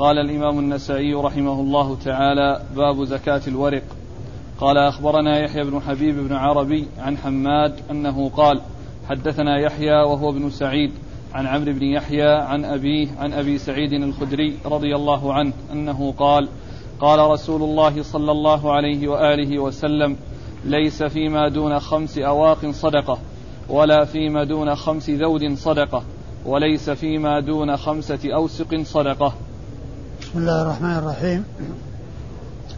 قال الإمام النسائي رحمه الله تعالى باب زكاة الورق. قال أخبرنا يحيى بن حبيب بن عربي عن حماد أنه قال حدثنا يحيى وهو ابن سعيد عن عمرو بن يحيى عن أبيه عن أبي سعيد الخدري رضي الله عنه أنه قال قال رسول الله صلى الله عليه وآله وسلم ليس فيما دون خمس أواق صدقة ولا فيما دون خمس ذود صدقة وليس فيما دون خمسة أوسق صدقة. بسم الله الرحمن الرحيم.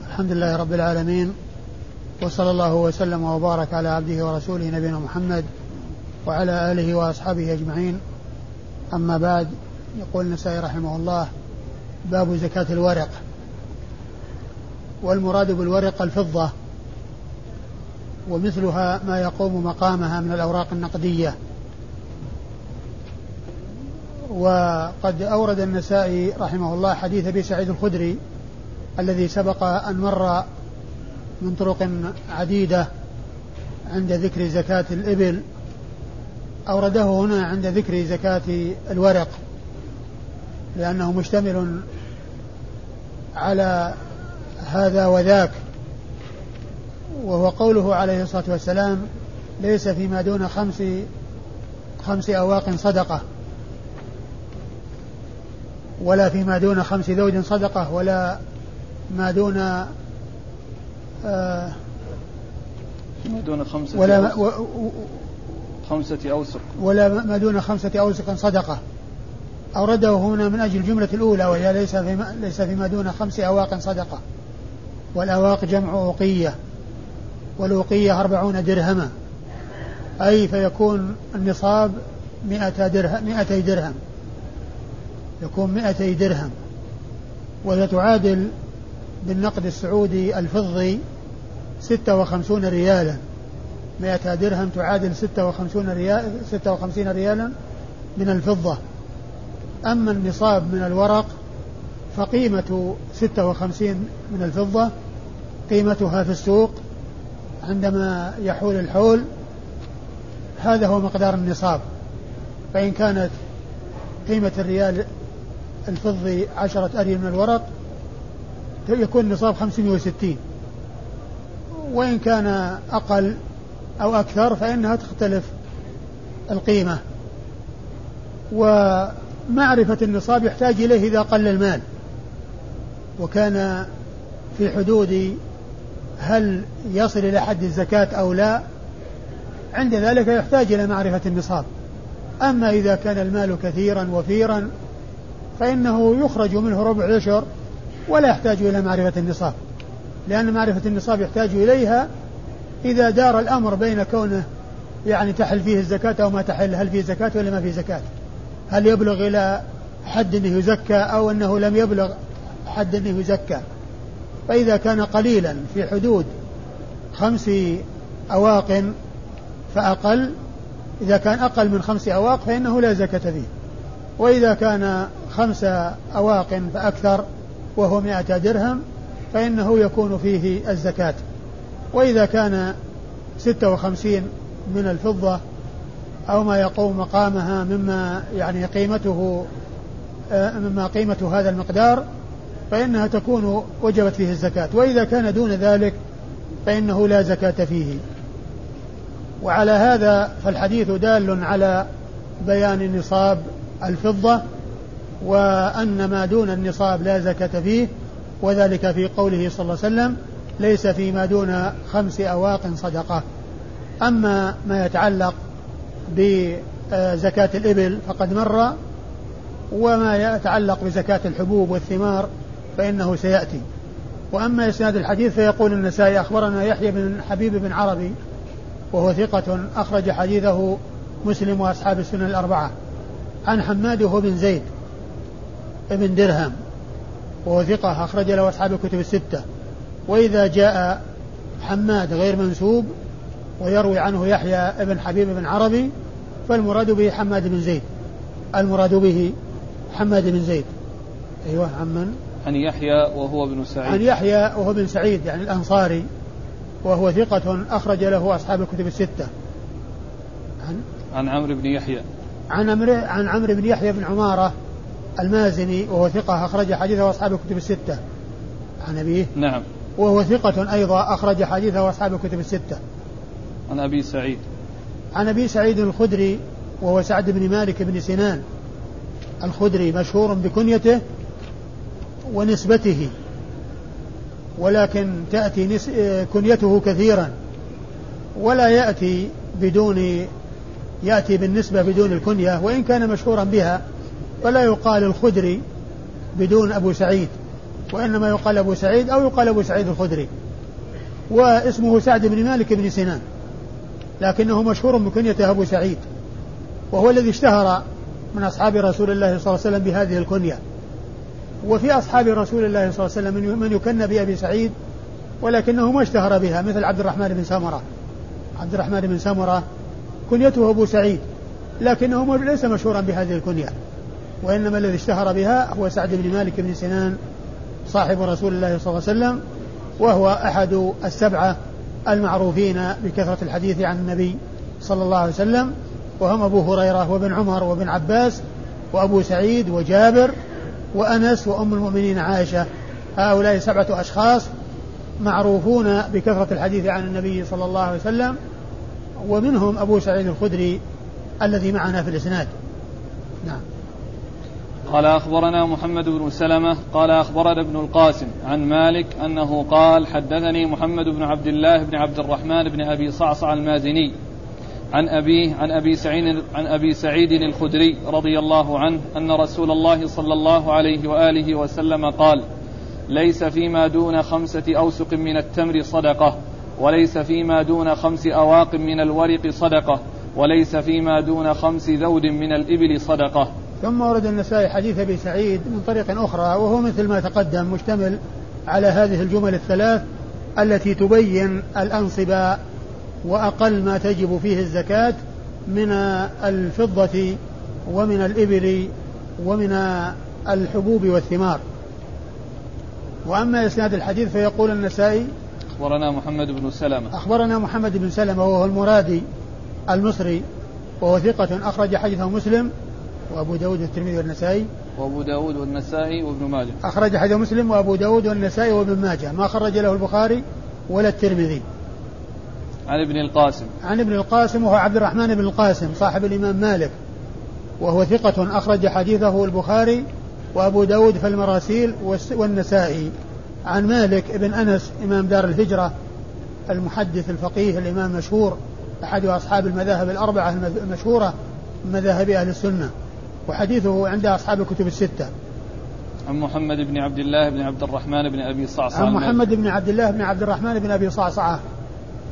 الحمد لله رب العالمين وصلى الله وسلم وبارك على عبده ورسوله نبينا محمد وعلى آله وأصحابه أجمعين. أما بعد يقول النسائي رحمه الله باب زكاة الورق. والمراد بالورق الفضة ومثلها ما يقوم مقامها من الأوراق النقدية. وقد أورد النسائي رحمه الله حديث أبي سعيد الخدري الذي سبق أن مر من طرق عديدة عند ذكر زكاة الإبل أورده هنا عند ذكر زكاة الورق لأنه مشتمل على هذا وذاك وهو قوله عليه الصلاة والسلام ليس فيما دون خمس خمس أواق صدقة. ولا فيما دون خمس ذود صدقة ولا ما دون آه ما دون خمسة ولا أوسق. و خمسة أوسق. ولا ما دون خمسة أوسق صدقة. أورده هنا من أجل الجملة الأولى وهي ليس فيما, ليس فيما دون خمس أواق صدقة. والأواق جمع أوقية. والأوقية أربعون درهما. أي فيكون النصاب مئة درهم مئتي درهم. يكون مئتي درهم وهي تعادل بالنقد السعودي الفضي ستة وخمسون ريالا. مئة درهم تعادل ستة وخمسون ريال ستة وخمسين ريالا من الفضة. أما النصاب من الورق فقيمة ستة وخمسين من الفضة قيمتها في السوق عندما يحول الحول. هذا هو مقدار النصاب. فإن كانت قيمة الريال الفضي عشرة أريل من الورق يكون النصاب 560 وإن كان أقل أو أكثر فإنها تختلف القيمة. ومعرفة النصاب يحتاج إليه إذا قل المال. وكان في حدود هل يصل إلى حد الزكاة أو لا عند ذلك يحتاج إلى معرفة النصاب. أما إذا كان المال كثيرا وفيرا فإنه يخرج منه ربع العشر ولا يحتاج إلى معرفة النصاب. لأن معرفة النصاب يحتاج إليها إذا دار الأمر بين كونه يعني تحل فيه الزكاة أو ما تحل هل فيه زكاة ولا ما فيه زكاة؟ هل يبلغ إلى حد أنه يزكى أو أنه لم يبلغ حد أنه يزكى؟ فإذا كان قليلا في حدود خمس أواق فأقل إذا كان أقل من خمس أواق فإنه لا زكاة فيه. وإذا كان خمس أواق فأكثر وهو مائة درهم فإنه يكون فيه الزكاة. وإذا كان ستة وخمسين من الفضة أو ما يقوم مقامها مما يعني قيمته آه، مما قيمة هذا المقدار فإنها تكون وجبت فيه الزكاة. وإذا كان دون ذلك فإنه لا زكاة فيه. وعلى هذا فالحديث دال على بيان نصاب الفضة وأن ما دون النصاب لا زكاة فيه وذلك في قوله صلى الله عليه وسلم ليس فيما دون خمس أواق صدقة. أما ما يتعلق بزكاة الإبل فقد مر وما يتعلق بزكاة الحبوب والثمار فإنه سيأتي. وأما إسناد الحديث فيقول النسائي أخبرنا يحيى بن حبيب بن عربي وهو ثقة أخرج حديثه مسلم وأصحاب السنن الأربعة. عن حماد وهو بن زيد بن درهم وهو ثقة أخرج له أصحاب الكتب الستة. وإذا جاء حماد غير منسوب ويروي عنه يحيى بن حبيب بن عربي فالمراد به حماد بن زيد. المراد به حماد بن زيد. أيوه عمن عن يحيى وهو ابن سعيد. عن يحيى وهو بن سعيد يعني الأنصاري وهو ثقة أخرج له أصحاب الكتب الستة. عن؟ عن عمرو بن يحيى. عن عمرو عن عمرو بن يحيى بن عمارة المازني وهو ثقة أخرج حديثه أصحاب الكتب الستة. عن أبيه؟ نعم. وهو ثقة أيضا أخرج حديثه أصحاب الكتب الستة. عن أبي سعيد. عن أبي سعيد الخدري وهو سعد بن مالك بن سنان. الخدري مشهور بكنيته ونسبته ولكن تأتي نس... كنيته كثيرا ولا يأتي بدون يأتي بالنسبة بدون الكنية وإن كان مشهورا بها فلا يقال الخدري بدون أبو سعيد وإنما يقال أبو سعيد أو يقال أبو سعيد الخدري. واسمه سعد بن مالك بن سنان لكنه مشهور بكنيته أبو سعيد وهو الذي اشتهر من أصحاب رسول الله صلى الله عليه وسلم بهذه الكنية. وفي أصحاب رسول الله صلى الله عليه وسلم من يكن بأبي سعيد ولكنه ما اشتهر بها مثل عبد الرحمن بن سمرة. عبد الرحمن بن سمرة كنيته أبو سعيد لكنه ليس مشهورا بهذه الكنية وإنما الذي اشتهر بها هو سعد بن مالك بن سنان صاحب رسول الله صلى الله عليه وسلم وهو أحد السبعة المعروفين بكثرة الحديث عن النبي صلى الله عليه وسلم وهم أبو هريرة وابن عمر وابن عباس وأبو سعيد وجابر وأنس وأم المؤمنين عائشة. هؤلاء سبعة أشخاص معروفون بكثرة الحديث عن النبي صلى الله عليه وسلم ومنهم أبو سعيد الخدري الذي معنا في الإسناد. نعم. قال أخبرنا محمد بن سلمة قال أخبرنا ابن القاسم عن مالك أنه قال حدثني محمد بن عبد الله بن عبد الرحمن بن أبي صعصع المازني عن أبيه عن أبي سعيد عن أبي سعيد الخدري رضي الله عنه أن رسول الله صلى الله عليه وآله وسلم قال ليس فيما دون خمسة أوسق من التمر صدقة. وليس فيما دون خمس أواق من الورق صدقة وليس فيما دون خمس ذود من الإبل صدقة. ثم ورد النسائي حديث أبي سعيد من طريق أخرى وهو مثل ما تقدم مشتمل على هذه الجمل الثلاث التي تبين الانصبه وأقل ما تجب فيه الزكاة من الفضة ومن الإبل ومن الحبوب والثمار. وأما إسناد الحديث فيقول النسائي أخبرنا محمد بن سلمة. أخبرنا محمد بن سلمة وهو المرادي المصري وهو ثقة أخرج حديثه مسلم وأبو داود والترمذي والنسائي. وأبو داود والنسائي وابن ماجه. أخرج حديث مسلم وأبو داود والنسائي وابن ماجه ما خرج له البخاري ولا الترمذي. عن ابن القاسم. عن ابن القاسم وهو عبد الرحمن بن القاسم صاحب الإمام مالك وهو ثقة أخرج حديثه البخاري وأبو داود في المراسيل والنسائي. عن مالك بن أنس إمام دار الهجرة المحدث الفقيه الإمام المشهور أحد أصحاب المذاهب الأربعة المشهورة من مذاهب أهل السنة وحديثه عند أصحاب الكتب الستة. عن محمد بن عبد الله بن عبد الرحمن بن أبي صعصعة عن محمد بن عبد الله بن عبد الرحمن بن أبي صعصعة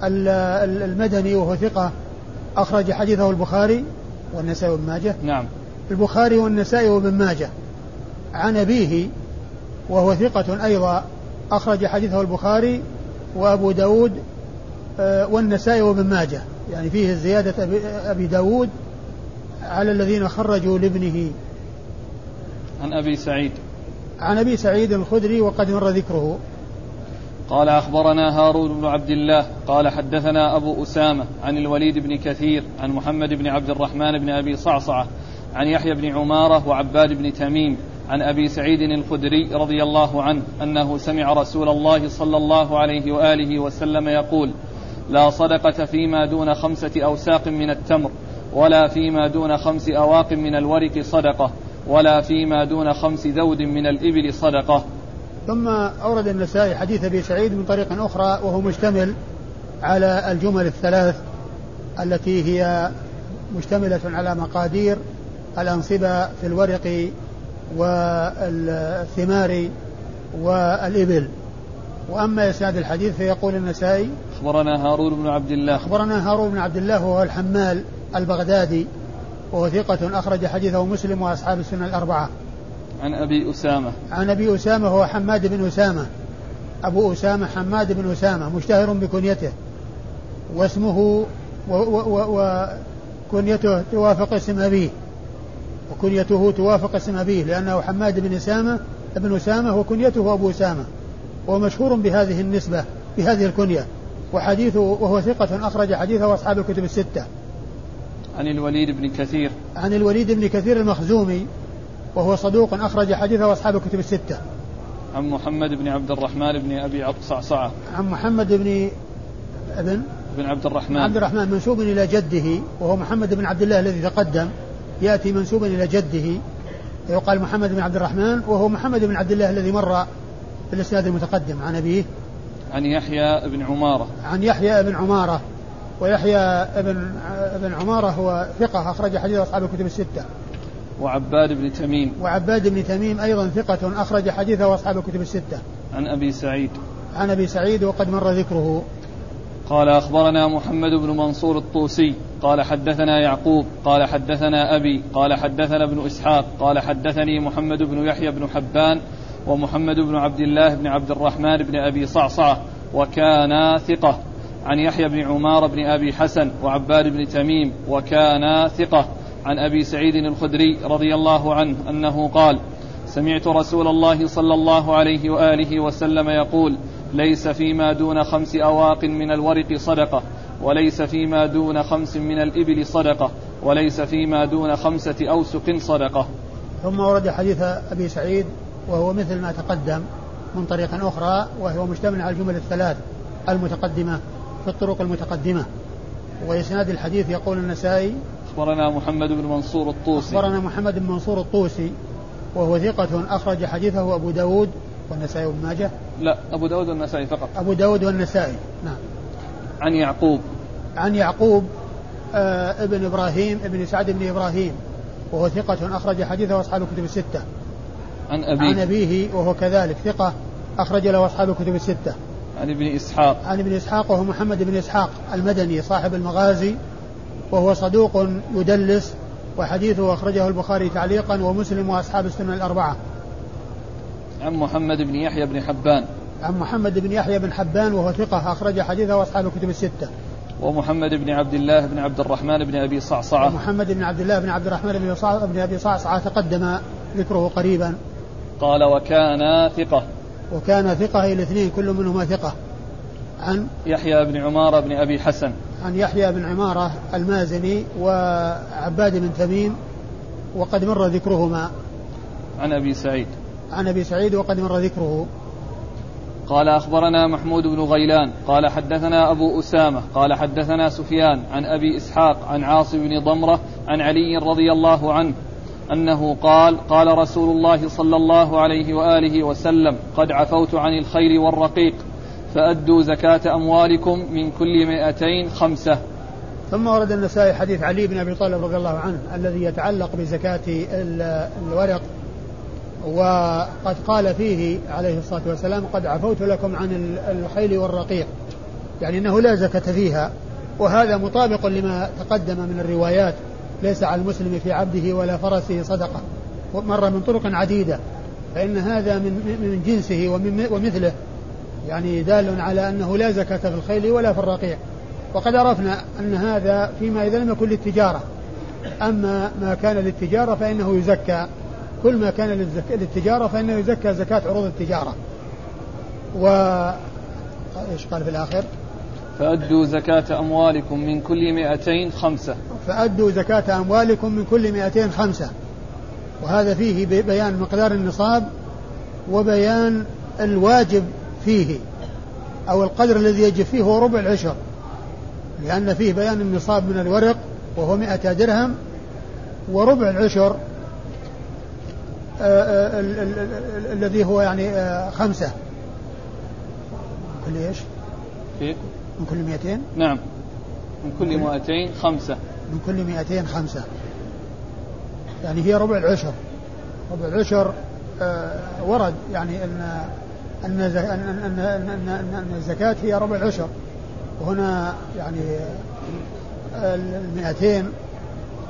المدني وهو ثقة أخرج حديثه البخاري والنسائي وابن ماجه. نعم. البخاري والنسائي وابن ماجه. عن أبيه وهو ثقة أيضا أخرج حديثه البخاري وأبو داود آه، والنسائي وابن ماجه. يعني فيه زيادة أبي داود على الذين خرجوا لابنه. عن أبي سعيد. عن أبي سعيد الخدري وقد مر ذكره. قال أخبرنا هارون بن عبد الله قال حدثنا أبو أسامة عن الوليد بن كثير عن محمد بن عبد الرحمن بن أبي صعصعة عن يحيى بن عمارة وعباد بن تميم عن أبي سعيد الخدري رضي الله عنه أنه سمع رسول الله صلى الله عليه وآله وسلم يقول لا صدقة فيما دون خمسة أوساق من التمر ولا فيما دون خمس أواق من الورق صدقة ولا فيما دون خمس ذود من الإبل صدقة. ثم أورد النسائي حديث أبي سعيد من طريق أخرى وهو مشتمل على الجمل الثلاث التي هي مشتملة على مقادير الأنصبة في الورق والثمار والإبل. وأما إسناد الحديث فيقول النسائي أخبرنا هارون بن عبد الله. أخبرنا هارون بن عبد الله وهو الحمال البغدادي وهو ثقة أخرج حديثه مسلم وأصحاب السنة الأربعة. عن أبي أسامة. عن أبي أسامة هو حماد بن أسامة. أبو أسامة حماد بن أسامة مشتهر بكنيته. واسمه وكنيته توافق اسم أبيه. وكنيته توافق اسم أبيه لأنه حماد بن أسامة ابن أسامة وكنيته أبو أسامة ومشهور بهذه النسبة بهذه الكنية وحديثه وهو ثقة أخرج حديثه أصحاب الكتب الستة. عن الوليد بن كثير. عن الوليد بن كثير المخزومي وهو صدوق أخرج حديثه أصحاب الكتب الستة. عن محمد بن عبد الرحمن بن أبي صعصعة. عن محمد بن ابن بن عبد الرحمن. عبد الرحمن منسوب إلى جده وهو محمد بن عبد الله الذي تقدم. يأتي منسوبا إلى جده يقال محمد بن عبد الرحمن وهو محمد بن عبد الله الذي مر في الإسناد المتقدم عن أبيه. عن يحيى بن عمارة. عن يحيى بن عمارة ويحيى بن بن عمارة هو ثقة أخرج حديث أصحاب الكتب الستة. وعباد بن تميم. وعباد بن تميم أيضا ثقة أخرج حديثه أصحاب الكتب الستة. عن أبي سعيد. عن أبي سعيد وقد مر ذكره. قال أخبرنا محمد بن منصور الطوسي قال حدثنا يعقوب قال حدثنا أبي قال حدثنا ابن إسحاق قال حدثني محمد بن يحيى بن حبان ومحمد بن عبد الله بن عبد الرحمن بن أبي صعصعة وكانا ثقة. عن يحيى بن عمار بن أبي حسن وعباد بن تميم وكانا ثقة. عن أبي سعيد الخدري رضي الله عنه أنه قال سمعت رسول الله صلى الله عليه وآله وسلم يقول ليس فيما دون خمس أواق من الورق صدقة وليس فيما دون خمس من الإبل صدقة وليس فيما دون خمسة أوسق صدقة. ثم ورد حديث أبي سعيد وهو مثل ما تقدم من طريق أخرى وهو مشتمل على الجمل الثلاث المتقدمة في الطرق المتقدمة. وإسناد الحديث يقول النسائي أخبرنا محمد بن منصور الطوسي. أخبرنا محمد بن منصور الطوسي وهو ثقة أخرج حديثه أبو داود والنسائي وابن ماجه؟ لا أبو داود والنسائي فقط. أبو داود والنسائي نعم. عن يعقوب. عن يعقوب آه ابن إبراهيم ابن سعد بن إبراهيم وهو ثقة أخرج حديثه أصحاب الكتب الستة. عن أبيه. عن أبيه وهو كذلك ثقة أخرج له أصحاب الكتب الستة. عن ابن إسحاق. عن ابن إسحاق وهو محمد بن إسحاق المدني صاحب المغازي وهو صدوق يدلس وحديثه أخرجه البخاري تعليقا ومسلم وأصحاب السنن الأربعة. عن محمد بن يحيى بن حبان. عن محمد بن يحيى بن حبان وهو ثقة أخرج حديثه وأصحاب الكتب الستة. ومحمد بن عبد الله بن عبد الرحمن بن أبي صعصعة. ومحمد بن عبد الله بن عبد الرحمن بن, صع... بن أبي صعصعة تقدم ذكره قريبا. قال وكان ثقة. وكان ثقة الاثنين كل منهما ثقة. عن يحيى بن عمارة بن أبي حسن. عن يحيى بن عمارة المازني وعباد بن تميم وقد مر ذكرهما. عن أبي سعيد. عن أبي سعيد وقد مر ذكره. قال أخبرنا محمود بن غيلان قال حدثنا أبو أسامة قال حدثنا سفيان عن أبي إسحاق عن عاصم بن ضمرة عن علي رضي الله عنه أنه قال قال رسول الله صلى الله عليه وآله وسلم قد عفوت عن الخير والرقيق فأدوا زكاة أموالكم من كل مائتين خمسة. ثم ورد النسائي حديث علي بن أبي طالب رضي الله عنه الذي يتعلق بزكاة الورق. وقد قال فيه عليه الصلاة والسلام قد عفوت لكم عن الخيل والرقيق. يعني أنه لا زكاة فيها وهذا مطابق لما تقدم من الروايات ليس على المسلم في عبده ولا فرسه صدقة. مر من طرق عديدة فإن هذا من من جنسه ومثله يعني دال على أنه لا زكاة في الخيل ولا في الرقيع وقد عرفنا أن هذا فيما إذا لم يكن للتجارة أما ما كان للتجارة فإنه يزكى كل ما كان للتجارة فإنه يزكى زكاة عروض التجارة. و إيش قال في الآخر؟ فأدوا زكاة أموالكم من كل مئتين خمسة. فأدوا زكاة أموالكم من كل مئتين خمسة. وهذا فيه بيان مقدار النصاب وبيان الواجب فيه أو القدر الذي يجب فيه هو ربع العشر. لأن فيه بيان النصاب من الورق وهو مئة درهم وربع العشر الذي هو يعني آه، خمسة. كل إيش؟ من كل 200 نعم. من كل 200 خمسة. من كل 200 خمسة. يعني هي ربع العشر. ربع العشر ورد يعني أن أن أن أن, أن الزكاة هي ربع العشر. وهنا يعني ال 200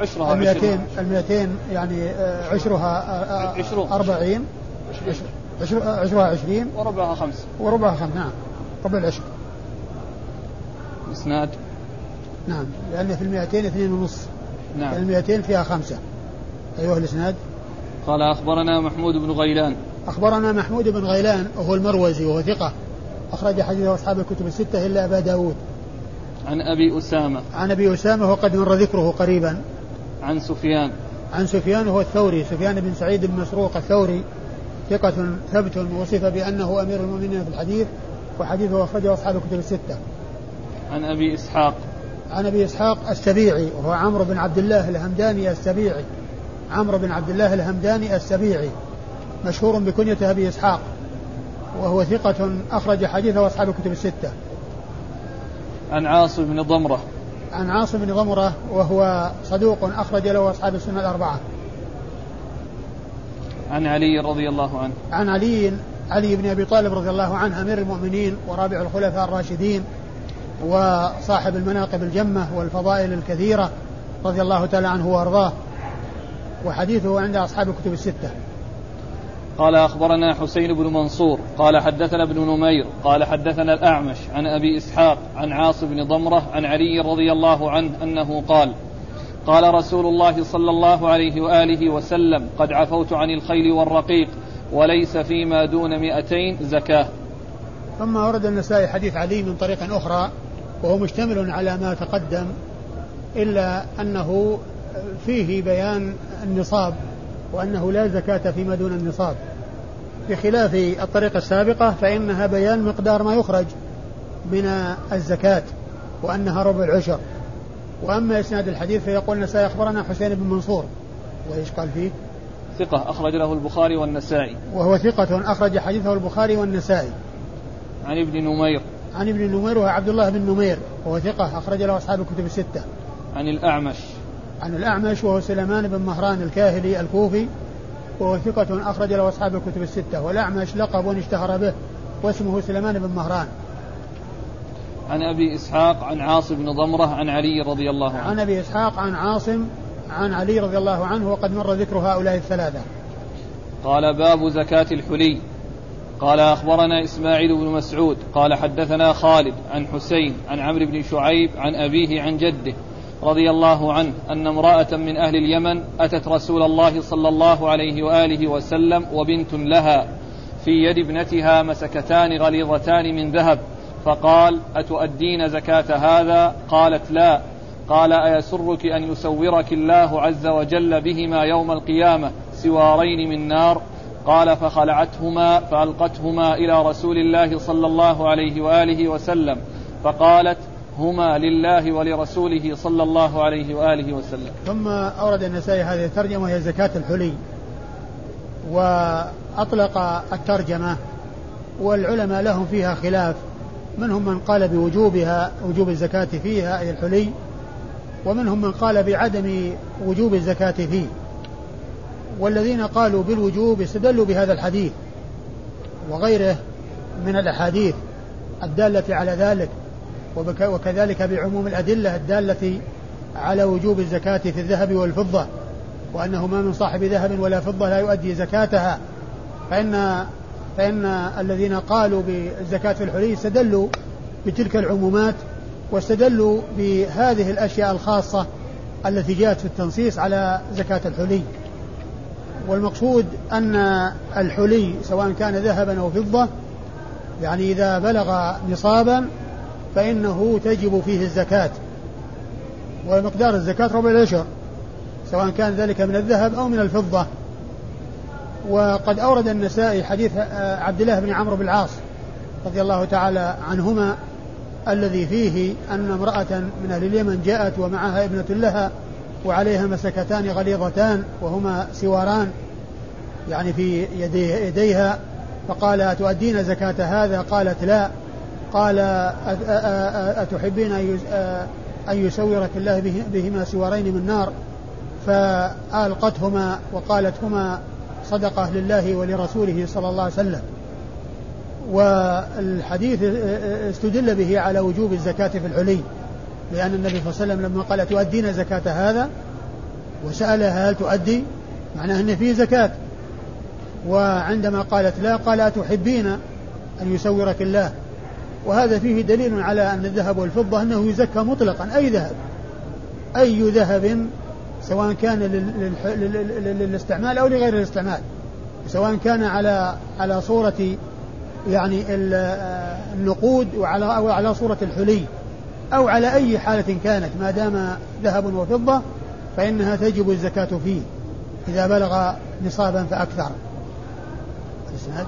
عشرها ال 200 ال 200 يعني آه، عشرها آه، آه، أربعين عشرها عشرين. وربعها خمس. وربعها خمس نعم. ربع العشر. إسناد. نعم. لأن في المئتين اثنين ونص. نعم. المئتين فيها خمسة. أيها الإسناد. قال أخبرنا محمود بن غيلان. أخبرنا محمود بن غيلان وهو المروزي وهو ثقة. أخرج حديثه أصحاب الكتب الستة إلا أبا داود. عن أبي أسامة. عن أبي أسامة وقد مر ذكره قريبا. عن سفيان. عن سفيان هو الثوري. سفيان بن سعيد بن مسروق الثوري. ثقة ثبت وصف بأنه أمير المؤمنين في الحديث وحديثه أخرجه أصحاب الكتب الستة. عن أبي إسحاق. عن أبي إسحاق السبيعي وهو عمرو بن عبد الله الهمداني السبيعي. عمرو بن عبد الله الهمداني السبيعي مشهور بكنية أبي إسحاق وهو ثقة أخرج حديثه أصحاب الكتب الستة. عن عاصم بن ضمرة. عن عاصم بن ضمرة وهو صدوق أخرج له أصحاب السنة الأربعة. عن علي رضي الله عنه عن علي علي بن أبي طالب رضي الله عنه أمير المؤمنين ورابع الخلفاء الراشدين وصاحب المناقب الجمة والفضائل الكثيرة رضي الله تعالى عنه وأرضاه وحديثه عند أصحاب الكتب الستة. قال أخبرنا حسين بن منصور قال حدثنا ابن نمير قال حدثنا الأعمش عن أبي إسحاق عن عاص بن ضمرة عن علي رضي الله عنه أنه قال قال رسول الله صلى الله عليه وآله وسلم قد عفوت عن الخيل والرقيق وليس فيما دون مئتين زكاة. ثم ورد النسائي حديث علي من طريق أخرى وهو مشتمل على ما تقدم إلا أنه فيه بيان النصاب. وأنه لا زكاة فيما دون النصاب. بخلاف الطريقة السابقة فإنها بيان مقدار ما يخرج من الزكاة وأنها ربع العشر. وأما إسناد الحديث فيقول النسائي أخبرنا حسين بن منصور. وإيش قال فيه؟ ثقة أخرج له البخاري والنسائي. وهو ثقة أخرج حديثه البخاري والنسائي. عن ابن نمير. عن ابن نمير وهو عبد الله بن نمير. وهو ثقة أخرج له أصحاب الكتب الستة. عن الأعمش. عن الأعمش وهو سليمان بن مهران الكاهلي الكوفي وهو ثقة أخرج له أصحاب الكتب الستة والأعمش لقب اشتهر به واسمه سليمان بن مهران. عن أبي إسحاق عن عاصم بن ضمرة عن علي رضي الله عنه. عن أبي إسحاق عن عاصم عن علي رضي الله عنه وقد مر ذكر هؤلاء الثلاثة. قال باب زكاة الحلي. قال أخبرنا إسماعيل بن مسعود قال حدثنا خالد عن حسين عن عمرو بن شعيب عن أبيه عن جده. رضي الله عنه أن امرأة من أهل اليمن أتت رسول الله صلى الله عليه وآله وسلم وبنت لها في يد ابنتها مسكتان غليظتان من ذهب فقال أتؤدين زكاة هذا؟ قالت لا. قال أيسرك أن يسورك الله عز وجل بهما يوم القيامة سوارين من نار؟ قال فخلعتهما فألقتهما إلى رسول الله صلى الله عليه وآله وسلم فقالت هما لله ولرسوله صلى الله عليه وآله وسلم. ثم أورد النسائي هذه الترجمة وهي زكاة الحلي وأطلق الترجمة والعلماء لهم فيها خلاف منهم من قال بوجوبها وجوب الزكاة فيها أي الحلي ومنهم من قال بعدم وجوب الزكاة فيه. والذين قالوا بالوجوب استدلوا بهذا الحديث وغيره من الأحاديث الدالة على ذلك. وكذلك بعموم الأدلة الدالة على وجوب الزكاة في الذهب والفضة وأنه ما من صاحب ذهب ولا فضة لا يؤدي زكاتها. فإن فإن الذين قالوا بالزكاة في الحلي استدلوا بتلك العمومات واستدلوا بهذه الأشياء الخاصة التي جاءت في التنصيص على زكاة الحلي. والمقصود أن الحلي سواء كان ذهبا أو فضة يعني إذا بلغ نصابا فإنه تجب فيه الزكاة. ومقدار الزكاة ربع العشر سواء كان ذلك من الذهب أو من الفضة. وقد أورد النسائي حديث آه، عبد الله بن عمرو بن العاص رضي الله تعالى عنهما الذي فيه أن امرأة من أهل اليمن جاءت ومعها ابنة لها وعليها مسكتان غليظتان وهما سواران يعني في يدي يديها فقال أتؤدين زكاة هذا؟ قالت لا. قال أتحبين أن يسورك الله بهما سوارين من نار؟ فألقتهما وقالت هما صدقة لله ولرسوله صلى الله عليه وسلم. والحديث استدل به على وجوب الزكاة في الحلي لأن النبي صلى الله عليه وسلم لما قال تؤدين زكاة هذا؟ وسألها هل تؤدي؟ معناه أن فيه زكاة. وعندما قالت لا قال أتحبين أن يسورك الله؟ وهذا فيه دليل على أن الذهب والفضة أنه يزكى مطلقا. أي ذهب؟ أي ذهب سواء كان للاستعمال أو لغير الاستعمال. سواء كان على على صورة يعني النقود وعلى أو على صورة الحلي أو على أي حالة كانت. ما دام ذهب وفضة فإنها تجب الزكاة فيه. إذا بلغ نصابا فأكثر. الإسناد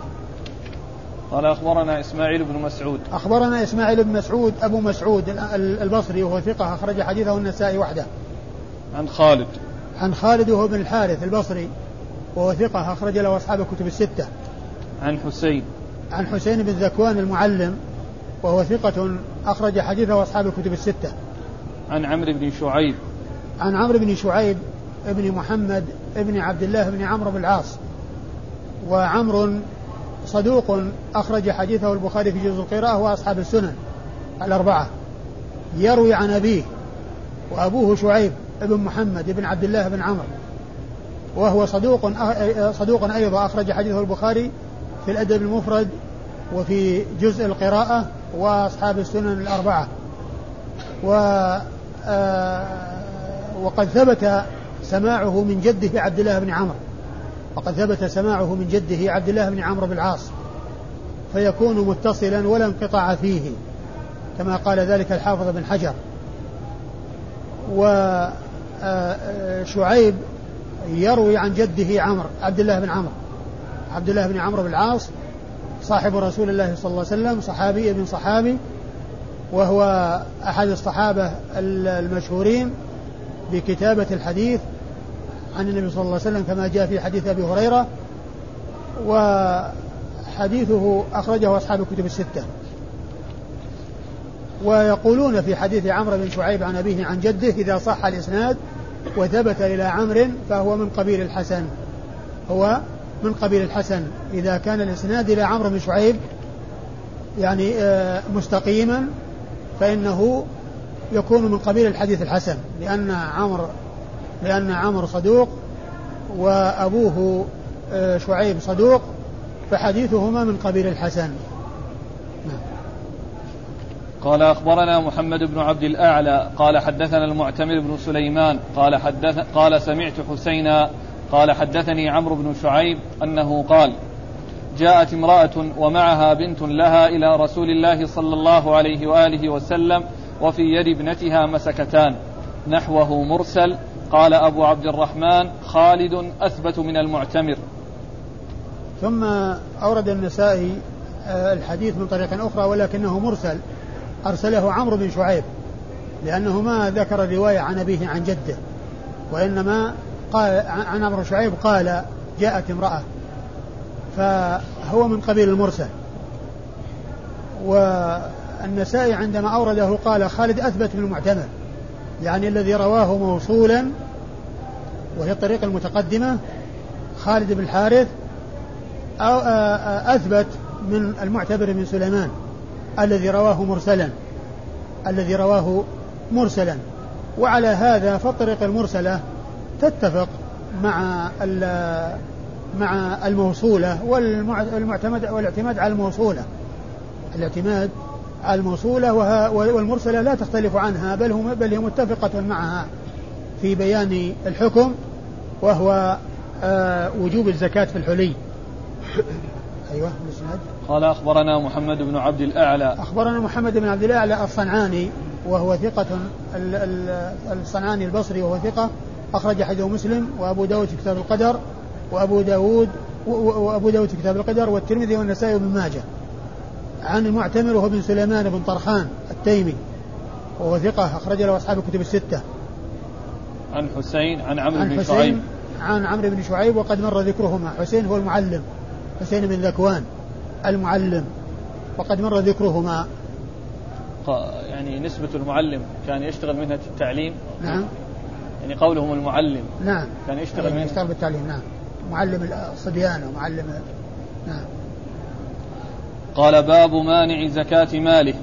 قال أخبرنا إسماعيل بن مسعود. أخبرنا إسماعيل بن مسعود أبو مسعود البصري وهو ثقة أخرج حديثه النسائي وحده. عن خالد. عن خالد وهو بن الحارث البصري وهو ثقة أخرج له أصحاب الكتب الستة. عن حسين. عن حسين بن ذكوان المعلم وهو ثقة أخرج حديثه أصحاب الكتب الستة. عن عمرو بن شعيب. عن عمرو بن شعيب ابن محمد ابن عبد الله بن عمرو بن العاص وعمر صدوق أخرج حديثه البخاري في جزء القراءة وأصحاب السنن الأربعة. يروي عن أبيه وأبوه شعيب ابن محمد ابن عبد الله بن عمرو. وهو صدوق صدوق أيضا أخرج حديثه البخاري في الأدب المفرد وفي جزء القراءة وأصحاب السنن الأربعة. و آه، وقد ثبت سماعه من جده عبد الله بن عمرو. وقد ثبت سماعه من جده عبد الله بن عمرو بن العاص فيكون متصلا ولا انقطاع فيه كما قال ذلك الحافظ بن حجر. وشعيب يروي عن جده عمرو عبد الله بن عمرو. عبد الله بن عمرو بن العاص صاحب رسول الله صلى الله عليه وسلم صحابي ابن صحابي وهو أحد الصحابة المشهورين بكتابة الحديث عن النبي صلى الله عليه وسلم كما جاء في حديث أبي هريرة وحديثه أخرجه أصحاب الكتب الستة. ويقولون في حديث عمرو بن شعيب عن أبيه عن جده إذا صح الإسناد وثبت إلى عمرو فهو من قبيل الحسن. هو من قبيل الحسن. إذا كان الإسناد إلى عمرو بن شعيب يعني آه، مستقيما فإنه يكون من قبيل الحديث الحسن لأن عمرو لأن عمرو صدوق وأبوه آه، شعيب صدوق فحديثهما من قبيل الحسن نعم. قال أخبرنا محمد بن عبد الأعلى قال حدثنا المعتمر بن سليمان قال حدث قال سمعت حسينا قال حدثني عمرو بن شعيب أنه قال جاءت امرأة ومعها بنت لها إلى رسول الله صلى الله عليه وآله وسلم وفي يد ابنتها مسكتان نحوه مرسل قال أبو عبد الرحمن خالد أثبت من المعتمر. ثم أورد النسائي آه، الحديث من طريق أخرى ولكنه مرسل. أرسله عمرو بن شعيب لأنه ما ذكر الرواية عن أبيه عن جده وإنما قال عن عمرو شعيب قال جاءت امرأة. فهو من قبيل المرسل. والنسائي عندما أورده قال خالد أثبت من المعتمر. يعني الذي رواه موصولا وهي الطريقة المتقدمة خالد بن الحارث أو أثبت من المعتبر من سليمان الذي رواه مرسلا الذي رواه مرسلا. وعلى هذا فالطريقة المرسلة تتفق مع مع الموصولة والمعتمد والاعتماد على الموصولة. الاعتماد الموصولة والمرسلة لا تختلف عنها بل هم بل هي متفقة معها في بيان الحكم وهو آه وجوب الزكاة في الحلي. أيوة الإسناد قال أخبرنا محمد بن عبد الأعلى. أخبرنا محمد بن عبد الأعلى الصنعاني وهو ثقة الصنعاني البصري وهو ثقة أخرج حديث مسلم وأبو داود في كتاب القدر وأبو داود وأبو داود في كتاب القدر والترمذي والنسائي وابن ماجه. عن المعتمر وهو بن سليمان بن طرخان التيمي وهو ثقة أخرج له أصحاب الكتب الستة. عن حسين عن عمرو بن شعيب. عن عمرو بن شعيب وقد مر ذكرهما. حسين هو المعلم حسين بن ذكوان المعلم وقد مر ذكرهما. يعني نسبة المعلم كان يشتغل مهنة التعليم. نعم. يعني قولهم المعلم. نعم. كان يشتغل يعني يشتغل بالتعليم نعم. معلم الصبيان ومعلم نعم. قال باب مانع زكاة ماله.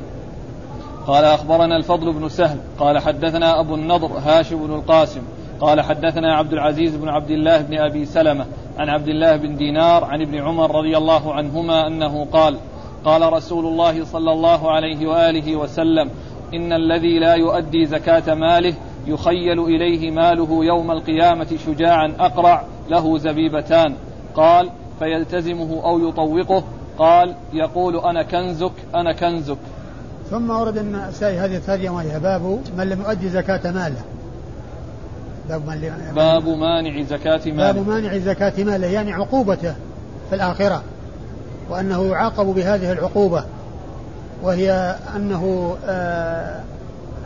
قال أخبرنا الفضل بن سهل قال حدثنا أبو النضر هاشم بن القاسم قال حدثنا عبد العزيز بن عبد الله بن أبي سلمة عن عبد الله بن دينار عن ابن عمر رضي الله عنهما أنه قال قال رسول الله صلى الله عليه وآله وسلم إن الذي لا يؤدي زكاة ماله يخيل إليه ماله يوم القيامة شجاعا أقرع له زبيبتان. قال فيلتزمه أو يطوقه قال يقول أنا كنزك أنا كنزك. ثم ورد النسائي هذه الترجمة وهي باب من لم يؤدي زكاة ماله. باب, باب مانع زكاة ماله. باب مانع زكاة ماله يعني عقوبته في الآخرة وأنه يعاقب بهذه العقوبة وهي أنه آآ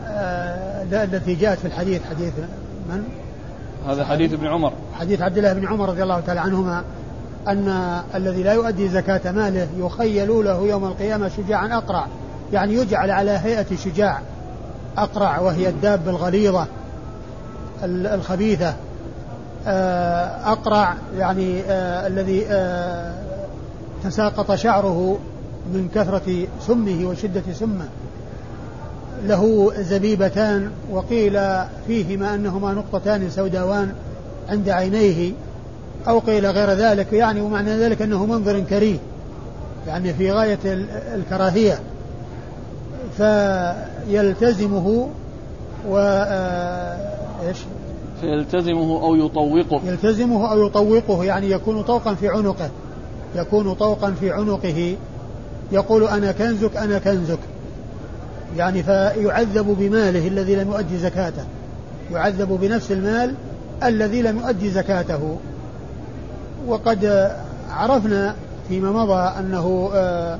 آآ التي جاءت في الحديث حديث من؟ هذا حديث ابن عمر. حديث عبد الله بن عمر رضي الله تعالى عنهما أن الذي لا يؤدي زكاة ماله يخيل له يوم القيامة شجاعا أقرع. يعني يجعل على هيئة شجاع أقرع وهي الدابة الغليظة الخبيثة. آه، أقرع يعني آه، الذي آه، تساقط شعره من كثرة سمه وشدة سمه. له زبيبتان وقيل فيهما أنهما نقطتان سوداوان عند عينيه. أو قيل غير ذلك يعني ومعنى ذلك أنه منظر كريه يعني في غاية الكراهية. فيلتزمه و إيش؟ فيلتزمه أو يطوقه. يلتزمه أو يطوقه يعني يكون طوقا في عنقه يكون طوقا في عنقه. يقول أنا كنزك أنا كنزك. يعني فيعذب بماله الذي لم يؤدي زكاته يعذب بنفس المال الذي لم يؤدي زكاته وقد عرفنا فيما مضى أنه آه،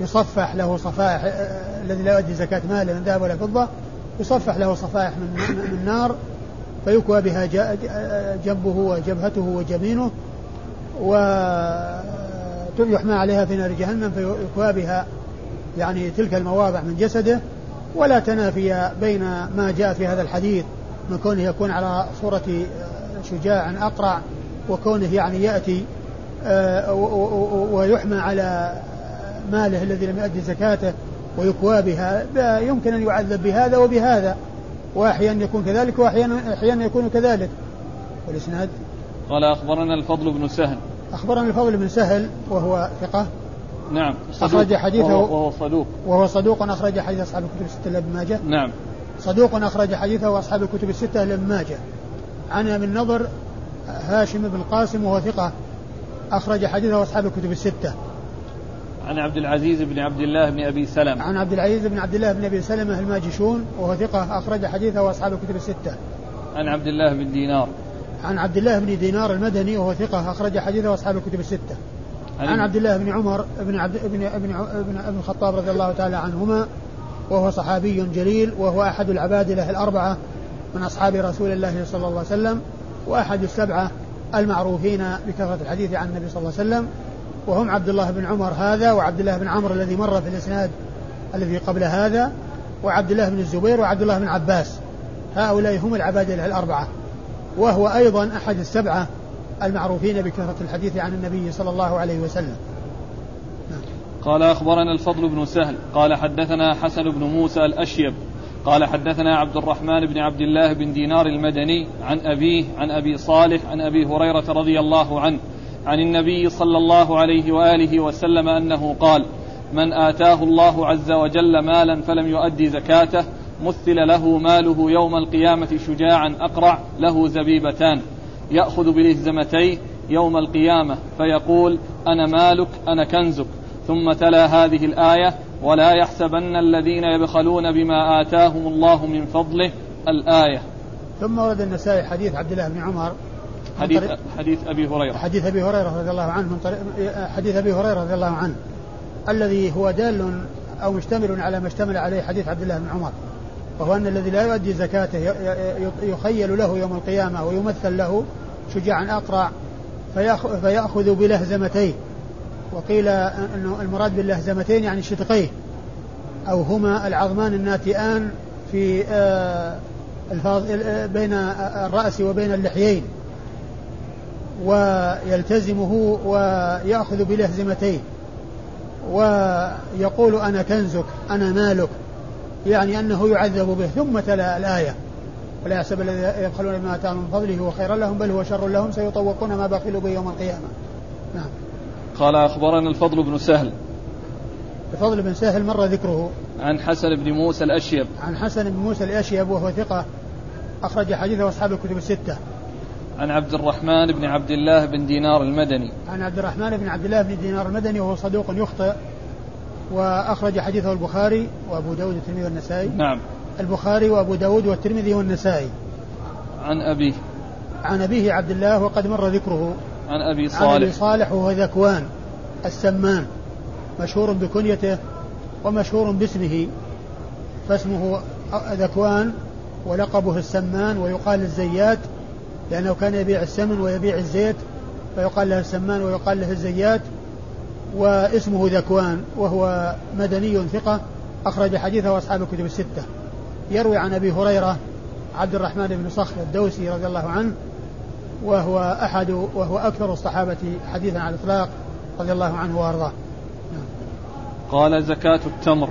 يصفح له صفائح آه، الذي لا يؤدي زكاة ماله من ذهب ولا فضة يصفح له صفائح من, من نار فيكوى بها جنبه وجبهته وجبينه ويحمى عليها في نار جهنم فيكوى بها يعني تلك المواضع من جسده. ولا تنافي بين ما جاء في هذا الحديث من كونه يكون على صورة شجاع أقرع وكونه يعني يأتي آه، ويحمى على ماله الذي لم يؤدي زكاته ويكوى بها يمكن أن يعذب بهذا وبهذا. وأحيانا يكون كذلك وأحيانا أحيانا يكون كذلك. والإسناد؟ قال أخبرنا الفضل بن سهل. أخبرنا الفضل بن سهل وهو ثقة. نعم. صدوق. أخرج حديثه وهو صدوق. وهو صدوق أخرج حديث أصحاب الكتب الستة لابن ماجه. نعم. صدوق أخرج حديثه وأصحاب الكتب الستة لابن ماجه. عن أبي النضر هاشم بن القاسم وهو ثقة أخرج حديثه أصحاب الكتب الستة عن عبد العزيز بن عبد الله بن أبي سلمة عن عبد العزيز بن عبد الله بن أبي سلمة الماجشون وهو ثقة أخرج حديثه واصحاب الكتب الستة. عن عبد الله بن دينار. عن عبد الله بن دينار المدني وهو ثقة أخرج حديثه واصحاب الكتب الستة. عن, عن عبد الله بن عمر بن عبد بن ابن ابن, ابن الخطاب رضي الله تعالى عنهما وهو صحابي جليل وهو أحد العبادلة الأربعة من أصحاب رسول الله صلى الله عليه وسلم وأحد السبعة المعروفين بكثرة الحديث عن النبي صلى الله عليه وسلم وهم عبد الله بن عمر هذا وعبد الله بن عمرو الذي مر في الإسناد الذي قبل هذا وعبد الله بن الزبير وعبد الله بن عباس. هؤلاء هم العبادله الأربعة. وهو أيضا أحد السبعة المعروفين بكثرة الحديث عن النبي صلى الله عليه وسلم. قال أخبرنا الفضل بن سهل قال حدثنا حسن بن موسى الأشيب قال حدثنا عبد الرحمن بن عبد الله بن دينار المدني عن أبيه عن أبي صالح عن أبي هريرة رضي الله عنه عن النبي صلى الله عليه وآله وسلم أنه قال من آتاه الله عز وجل مالا فلم يؤدي زكاته مثل له ماله يوم القيامة شجاعا أقرع له زبيبتان يأخذ بلهزمتيه يوم القيامة فيقول أنا مالك أنا كنزك. ثم تلا هذه الآية ولا يحسبن الذين يبخلون بما آتاهم الله من فضله الآية. ثم ورد النسائي حديث عبد الله بن عمر. حديث حديث أبي هريرة. حديث أبي هريرة رضي الله عنه من طريق حديث أبي هريرة رضي الله عنه. الذي هو دال أو مشتمل على ما اشتمل عليه حديث عبد الله بن عمر. وهو أن الذي لا يؤدي زكاته يخيل له يوم القيامة ويمثل له شجاعا أقرع فيأخذ بلهزمتيه. وقيل أنه المراد باللهزمتين يعني شدقيه أو هما العظمان الناتئان في آه، بين الرأس وبين اللحيين ويلتزمه ويأخذ بلهزمتيه ويقول أنا كنزك أنا مالك يعني أنه يعذب به ثم تلا الآية. ولا يحسب الذين يبخلون بما آتاهم من فضله هو خيرا لهم بل هو شر لهم سيطوقون ما بخلوا به يوم القيامة. نعم. قال أخبرنا الفضل بن سهل. الفضل بن سهل مر ذكره. عن حسن بن موسى الأشيب. عن حسن بن موسى الأشيب وهو ثقة أخرج حديثه أصحاب الكتب الستة. عن عبد الرحمن بن عبد الله بن دينار المدني. عن عبد الرحمن بن عبد الله بن دينار المدني وهو صدوق يخطئ وأخرج حديثه البخاري وأبو داود والترمذي والنسائي. نعم. البخاري وأبو داود والترمذي والنسائي. عن أبيه. عن أبيه عبد الله وقد مر ذكره. عن أبي عن أبي صالح. صالح وهو ذكوان السمان مشهور بكنيته ومشهور باسمه. فاسمه ذكوان ولقبه السمان ويقال الزيات لأنه كان يبيع السمن ويبيع الزيت فيقال له السمان ويقال له الزيات واسمه ذكوان وهو مدني ثقة أخرج حديثه أصحاب الكتب الستة. يروي عن أبي هريرة عبد الرحمن بن صخر الدوسي رضي الله عنه وهو أحد وهو أكثر الصحابة حديثا على الإطلاق رضي الله عنه وأرضاه. قال زكاة التمر.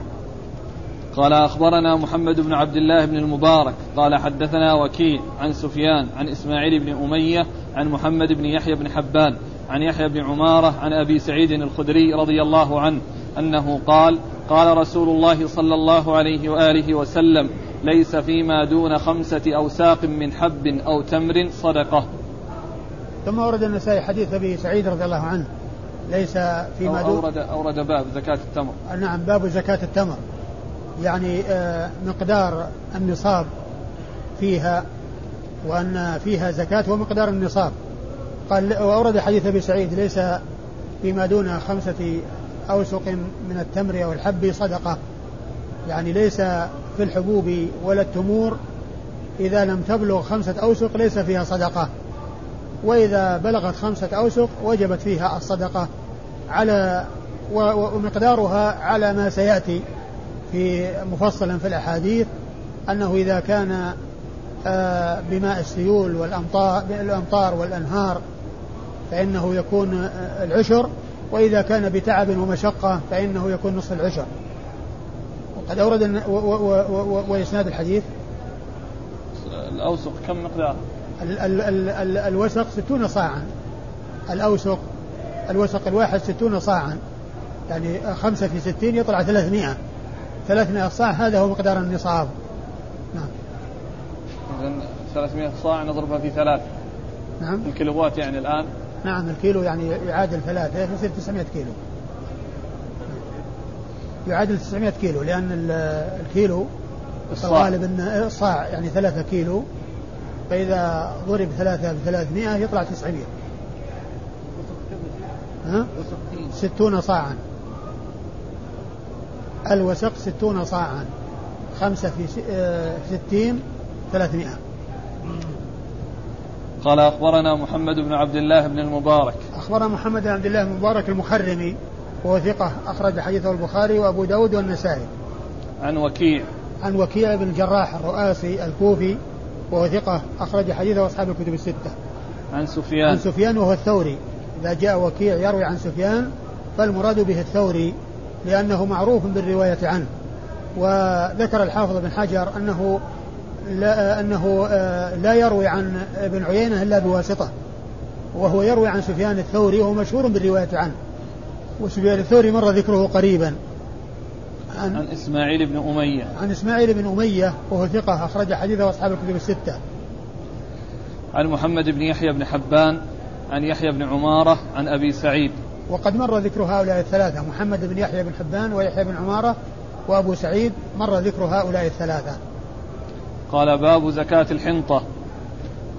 قال أخبرنا محمد بن عبد الله بن المبارك. قال حدثنا وكيع عن سفيان عن إسماعيل بن أمية عن محمد بن يحيى بن حبان عن يحيى بن عمارة عن أبي سعيد الخدري رضي الله عنه أنه قال قال رسول الله صلى الله عليه وآله وسلم ليس فيما دون خمسة أوساق من حب أو تمر صدقة. ثم ورد النسائي حديث أبي سعيد رضي الله عنه ليس فيما أو دون أورد أورد باب زكاة التمر. نعم باب زكاة التمر. يعني آه، مقدار النصاب فيها وأن فيها زكاة ومقدار النصاب. قال وأورد حديث أبي سعيد ليس فيما دون خمسة أوسق من التمر أو الحب صدقة. يعني ليس في الحبوب ولا التمور إذا لم تبلغ خمسة أوسق ليس فيها صدقة. وإذا بلغت خمسة أوسق وجبت فيها الصدقة على ومقدارها على ما سيأتي في مفصلا في الأحاديث أنه إذا كان آه، بماء السيول والأمطار الأمطار والأنهار فإنه يكون آه، العشر وإذا كان بتعب ومشقة فإنه يكون نصف العشر. وقد أورد وإسناد الحديث. الأوسق كم مقدار؟ ال ال ال ال الوسق ستون صاعا. الأوسق الوسق الواحد ستون صاعا. يعني خمسة في ستين يطلع ثلاثمائة. ثلاثمائة صاع هذا هو مقدار النصاب. نعم. إذا 300 صاع نضربها في ثلاث. نعم. الكيلوات يعني الآن؟ نعم الكيلو يعني يعادل ثلاثة يصير 900 كيلو. يعادل 900 كيلو لأن ال- الكيلو الصاع. الغالب أن الصاع يعني ثلاثة كيلو. فإذا ضرب ثلاثة بثلاثمائة يطلع 900 ها؟ ستون صاعا. الوسق ستون صاعا. خمسة في آه، ستين ثلاثمائة. قال أخبرنا محمد بن عبد الله بن المبارك. أخبرنا محمد بن عبد الله بن مبارك المخرمي وهو ثقة أخرج حديثه البخاري وأبو داود والنسائي. عن وكيع. عن وكيع بن الجراح الرؤاسي الكوفي وهو ثقة أخرج حديثه أصحاب الكتب الستة. عن عن سفيان سفيان وهو الثوري. إذا جاء وكيع يروي عن سفيان فالمراد به الثوري لأنه معروف بالرواية عنه. وذكر الحافظ بن حجر أنه لا أنه آه، لا يروي عن ابن عيينة إلا بواسطة. وهو يروي عن سفيان الثوري وهو مشهور بالرواية عنه. وسفيان الثوري مر ذكره قريبا. عن, عن إسماعيل بن أمية. عن إسماعيل بن أمية وهو ثقة أخرج حديثه أصحاب الكتب الستة. عن محمد بن يحيى بن حبان عن يحيى بن عمارة عن أبي سعيد. وقد مر ذكر هؤلاء الثلاثة محمد بن يحيى بن حبان ويحيى بن عمارة وأبو سعيد مر ذكر هؤلاء الثلاثة. قال باب زكاة الحنطة.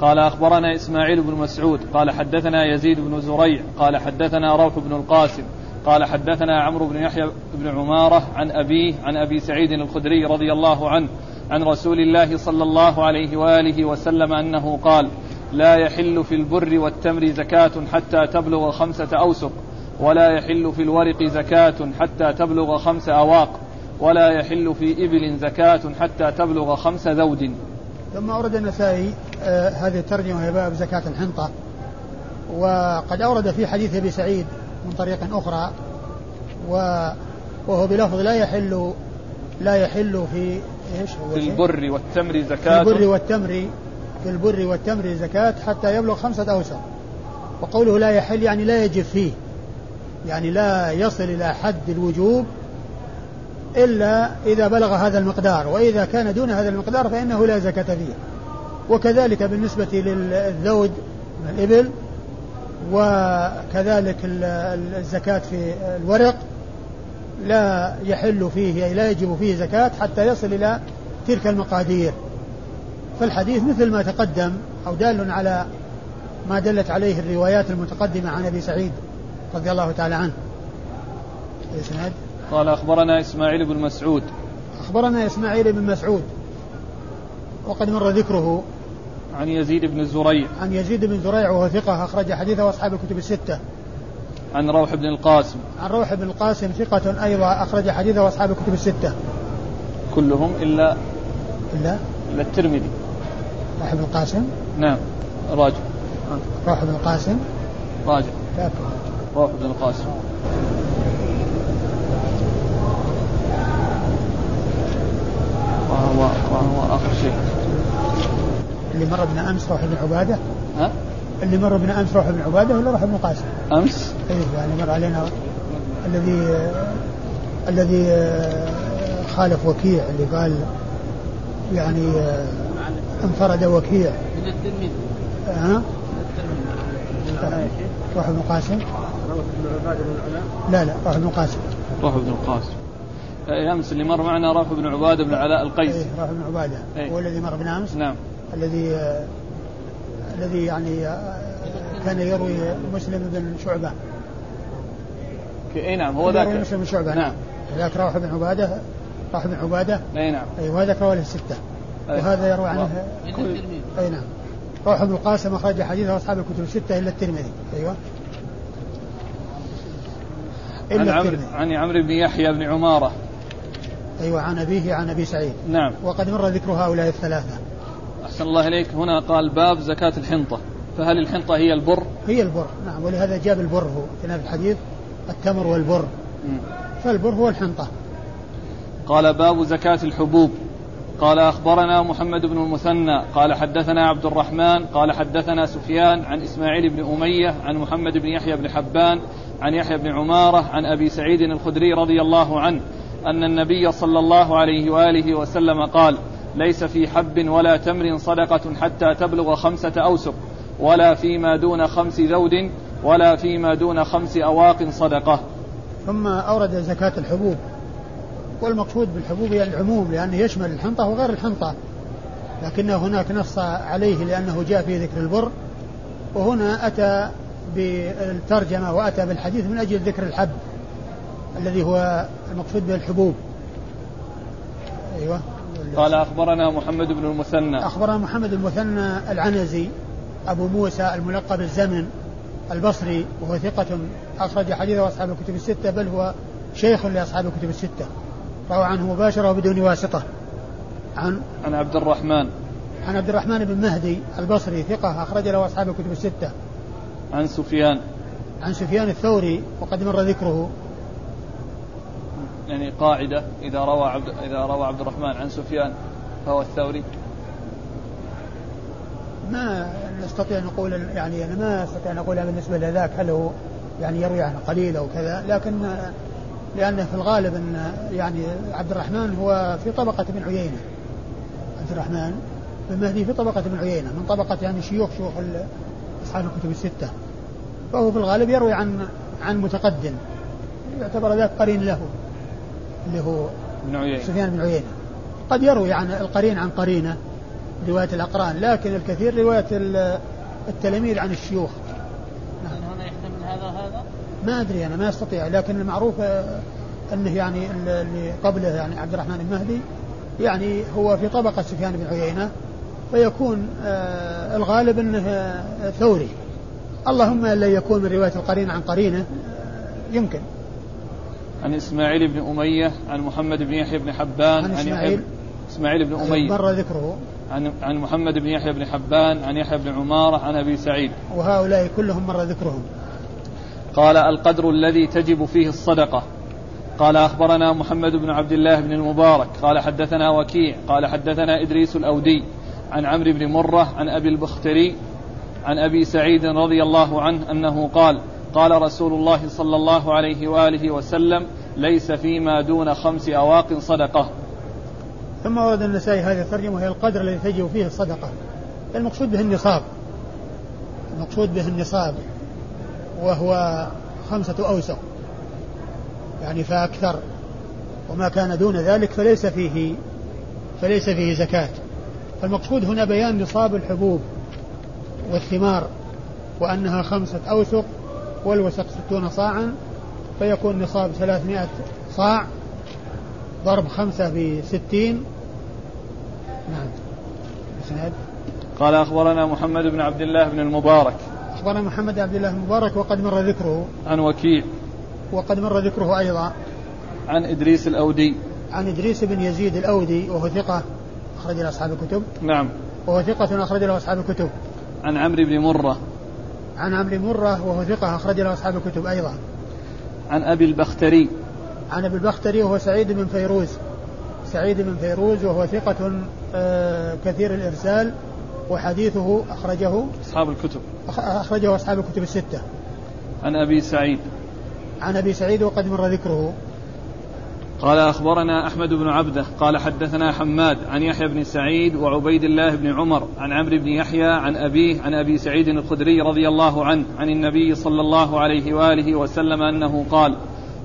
قال أخبرنا إسماعيل بن مسعود. قال حدثنا يزيد بن زريع. قال حدثنا روح بن القاسم. قال حدثنا عمرو بن يحيى بن عمارة عن أبيه عن أبي سعيد الخدري رضي الله عنه عن رسول الله صلى الله عليه وآله وسلم أنه قال لا يحل في البر والتمر زكاة حتى تبلغ خمسة أوسق ولا يحل في الورق زكاة حتى تبلغ خمس أواق ولا يحل في إبل زكاة حتى تبلغ خمس ذود. ثم أورد النسائي آه هذه الترجمة وهي باب زكاة الحنطة. وقد أورد في حديث أبي سعيد من طريق أخرى وهو بلفظ لا يحل لا يحل في إيش هو؟ في؟ البر والتمر في زكاة. البر والتمر في البر والتمر زكاة حتى يبلغ خمسة أوسق وقوله لا يحل يعني لا يجب فيه يعني لا يصل إلى حد الوجوب إلا إذا بلغ هذا المقدار. وإذا كان دون هذا المقدار فإنه لا زكاة فيه. وكذلك بالنسبة للذود من الإبل وكذلك ال- ال- الزكاة في الورق لا يحل فيه أي لا يجب فيه زكاة حتى يصل إلى تلك المقادير. فالحديث مثل ما تقدم أو دال على ما دلت عليه الروايات المتقدمة عن أبي سعيد رضي الله تعالى عنه. الإسناد قال أخبرنا إسماعيل بن مسعود. أخبرنا إسماعيل بن مسعود. وقد مر ذكره عن يزيد بن زريع عن يزيد بن زريع وهو ثقة أخرج حديثه أصحاب الكتب الستة. عن روح بن القاسم. عن روح بن القاسم ثقة أيضا أخرج حديثه أصحاب الكتب الستة. كلهم إلا إلا؟ إلا الترمذي. روح بن القاسم؟ نعم راجع. روح بن القاسم؟ راجع. روح بن القاسم. وهو وهو آخر شيء اللي مر بنا أمس روح بن عبادة. ها؟ اللي مر بنا أمس روح بن عبادة ولا روح بن القاسم؟ أمس؟ إيه يعني مر علينا الذي الذي خالف وكيع اللي قال يعني انفرد وكيع. من التلميذ. ها؟ روح بن القاسم لا لا روح بن القاسم روح بن القاسم إيه، أمس اللي مر معنا روح بن عبادة بن علاء القيس. إيه روح بن عبادة. إيه؟ هو الذي مر بنا أمس؟ نعم. الذي الذي يعني كان يروي مسلم بن شعبة. أي نعم هو ذاك. مسلم بن شعبة نعم. ذاك روح بن عبادة روح بن عبادة. أي نعم. أي وهذاك رواه السته أيه. وهذا يروى عنه كل أي نعم. روح بن القاسم أخرج حديثه أصحاب الكتب الستة إلا الترمذي. أيوه. عن عمرو عن عمرو بن يحيى بن عمارة. أيوه عن أبيه عن أبي سعيد. نعم. وقد مر ذكر هؤلاء الثلاثة. أحسن الله إليك. هنا قال باب زكاة الحنطة. فهل الحنطة هي البر؟ هي البر نعم. ولهذا جاب البر هو في الحديث التمر والبر. فالبر هو الحنطة. قال باب زكاة الحبوب. قال أخبرنا محمد بن المثنى قال حدثنا عبد الرحمن قال حدثنا سفيان عن إسماعيل بن أمية عن محمد بن يحيى بن حبان عن يحيى بن عمارة عن أبي سعيد الخدري رضي الله عنه أن النبي صلى الله عليه وآله وسلم قال ليس في حب ولا تمر صدقة حتى تبلغ خمسة أوسق ولا فيما دون خمس ذود ولا فيما دون خمس أواق صدقة. ثم أورد زكاة الحبوب. والمقصود بالحبوب هي العموم لأنه يشمل الحنطة وغير الحنطة. لكن هناك نص عليه لأنه جاء في ذكر البر وهنا أتى بالترجمة وأتى بالحديث من أجل ذكر الحب الذي هو المقصود به الحبوب. أيوة. قال أخبرنا محمد بن المثنى. أخبرنا محمد المثنى العنزي أبو موسى الملقب الزمن البصري وهو ثقة أخرج حديثه أصحاب الكتب الستة بل هو شيخ لأصحاب الكتب الستة. روى عنه مباشرة وبدون واسطة. عن عن عبد الرحمن. عن عبد الرحمن بن مهدي البصري ثقة أخرج له أصحاب الكتب الستة. عن سفيان. عن سفيان الثوري وقد مر ذكره. يعني قاعدة إذا روى عبد إذا روى عبد الرحمن عن سفيان فهو الثوري؟ ما نستطيع أن نقول يعني أنا ما أستطيع أن أقولها بالنسبة لذاك هل هو يعني يروي عنه قليل أو كذا لكن لأن في الغالب أن يعني عبد الرحمن هو في طبقة ابن عيينة. عبد الرحمن بن مهدي في طبقة ابن عيينة من طبقة يعني شيوخ شيوخ أصحاب الكتب الستة. فهو في الغالب يروي عن عن متقدم يعتبر ذاك قرين له. اللي هو ابن عيينة. سفيان بن عيينة. قد يروي عن القرين عن قرينة رواية الأقران لكن الكثير رواية التلاميذ عن الشيوخ. نعم. هنا يحتمل هذا هذا؟ ما أدري أنا ما أستطيع. لكن المعروف أنه يعني اللي قبله يعني عبد الرحمن المهدي يعني هو في طبقة سفيان بن عيينة فيكون آه الغالب أنه ثوري. اللهم إلا يكون من رواية القرين عن قرينة آه، يمكن. عن إسماعيل بن أمية عن محمد بن يحيى بن حبان عن إسماعيل إسماعيل بن أمية. مر ذكره. عن عن محمد بن يحيى بن حبان عن يحيى بن عمارة عن أبي سعيد. وهؤلاء كلهم مر ذكرهم. قال القدر الذي تجب فيه الصدقة. قال أخبرنا محمد بن عبد الله بن المبارك. قال حدثنا وكيع. قال حدثنا إدريس الأودي. عن عمرو بن مرة عن أبي البختري عن أبي سعيد رضي الله عنه أنه قال قال رسول الله صلى الله عليه وآله وسلم ليس فيما دون خمس أواق صدقة. ثم ورد النسائي هذه الترجمة وهي القدر الذي تجب فيه الصدقة. المقصود به النصاب. المقصود به النصاب وهو خمسة أوسق يعني فأكثر وما كان دون ذلك فليس فيه فليس فيه زكاة فالمقصود هنا بيان نصاب الحبوب والثمار وأنها خمسة أوسق والوسق ستون صاعا فيكون نصاب ثلاثمائة صاع ضرب خمسة بستين. نعم. إسناد. قال أخبرنا محمد بن عبد الله بن المبارك. أخبرنا محمد عبد الله المبارك وقد مر ذكره. عن وكيع. وقد مر ذكره أيضا. عن إدريس الأودي. عن إدريس بن يزيد الأودي وهو ثقة أخرج له أصحاب الكتب. نعم. وهو ثقة أخرج له أصحاب الكتب. عن عمرو بن مرة. عن عمرو مرة وهو ثقة أخرج له أصحاب الكتب أيضا. عن أبي البختري. عن أبي البختري وهو سعيد بن فيروز. سعيد بن فيروز وهو ثقة آه، كثير الإرسال وحديثه أخرجه أصحاب الكتب. أخرجه أصحاب الكتب الستة. عن أبي سعيد. عن أبي سعيد وقد مر ذكره. قال أخبرنا أحمد بن عبده قال حدثنا حماد عن يحيى بن سعيد وعبيد الله بن عمر عن عمرو بن يحيى عن أبيه عن أبي سعيد الخدري رضي الله عنه عن النبي صلى الله عليه وآله وسلم أنه قال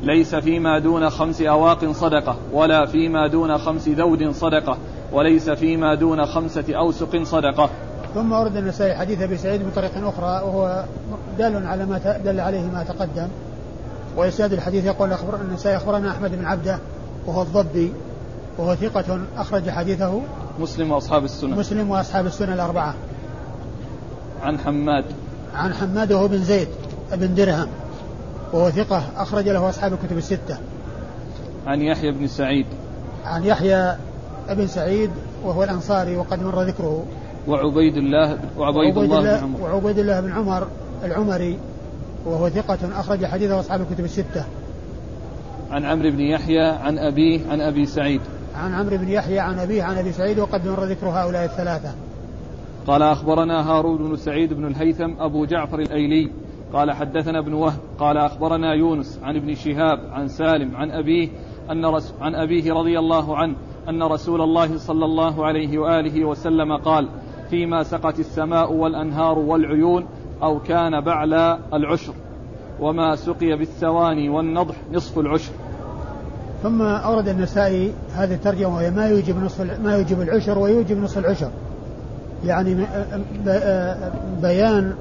ليس فيما دون خمس أواق صدقة ولا فيما دون خمس ذود صدقة وليس فيما دون خمسة أوسق صدقة. ثم أورد النسائي حديث أبي سعيد بطريقة أخرى وهو دال على ما دل عليه ما تقدم. وإسناد الحديث يقول أخبر النسائي أخبرنا أحمد بن عبده وهو الضبي وهو ثقة أخرج حديثه مسلم وأصحاب السنة. مسلم وأصحاب السنة الأربعة. عن حماد. عن حماد وهو بن زيد بن درهم وهو ثقة أخرج له أصحاب الكتب الستة. عن يحيى بن سعيد. عن يحيى بن سعيد وهو الأنصاري وقد مر ذكره. وعبيد الله وعبيد الله, الله بن عمر. وعبيد الله بن عمر العمري وهو ثقة أخرج حديثه أصحاب الكتب الستة. عن عمرو بن يحيى عن أبيه عن أبي سعيد. عن عمرو بن يحيى عن أبيه عن أبي سعيد وقد مر ذكر هؤلاء الثلاثة. قال أخبرنا هارون بن سعيد بن الهيثم أبو جعفر الأيلي قال حدثنا ابن وهب قال أخبرنا يونس عن ابن شهاب عن سالم عن أبيه أن رس عن أبيه رضي الله عنه أن رسول الله صلى الله عليه وآله وسلم قال فيما سقت السماء والأنهار والعيون أو كان بعل العشر وما سقي بالثواني والنضح نصف العشر. ثم أورد النسائي هذه الترجمة وهي ما يوجب نصف ما يوجب العشر ويوجب نصف العشر. يعني بيان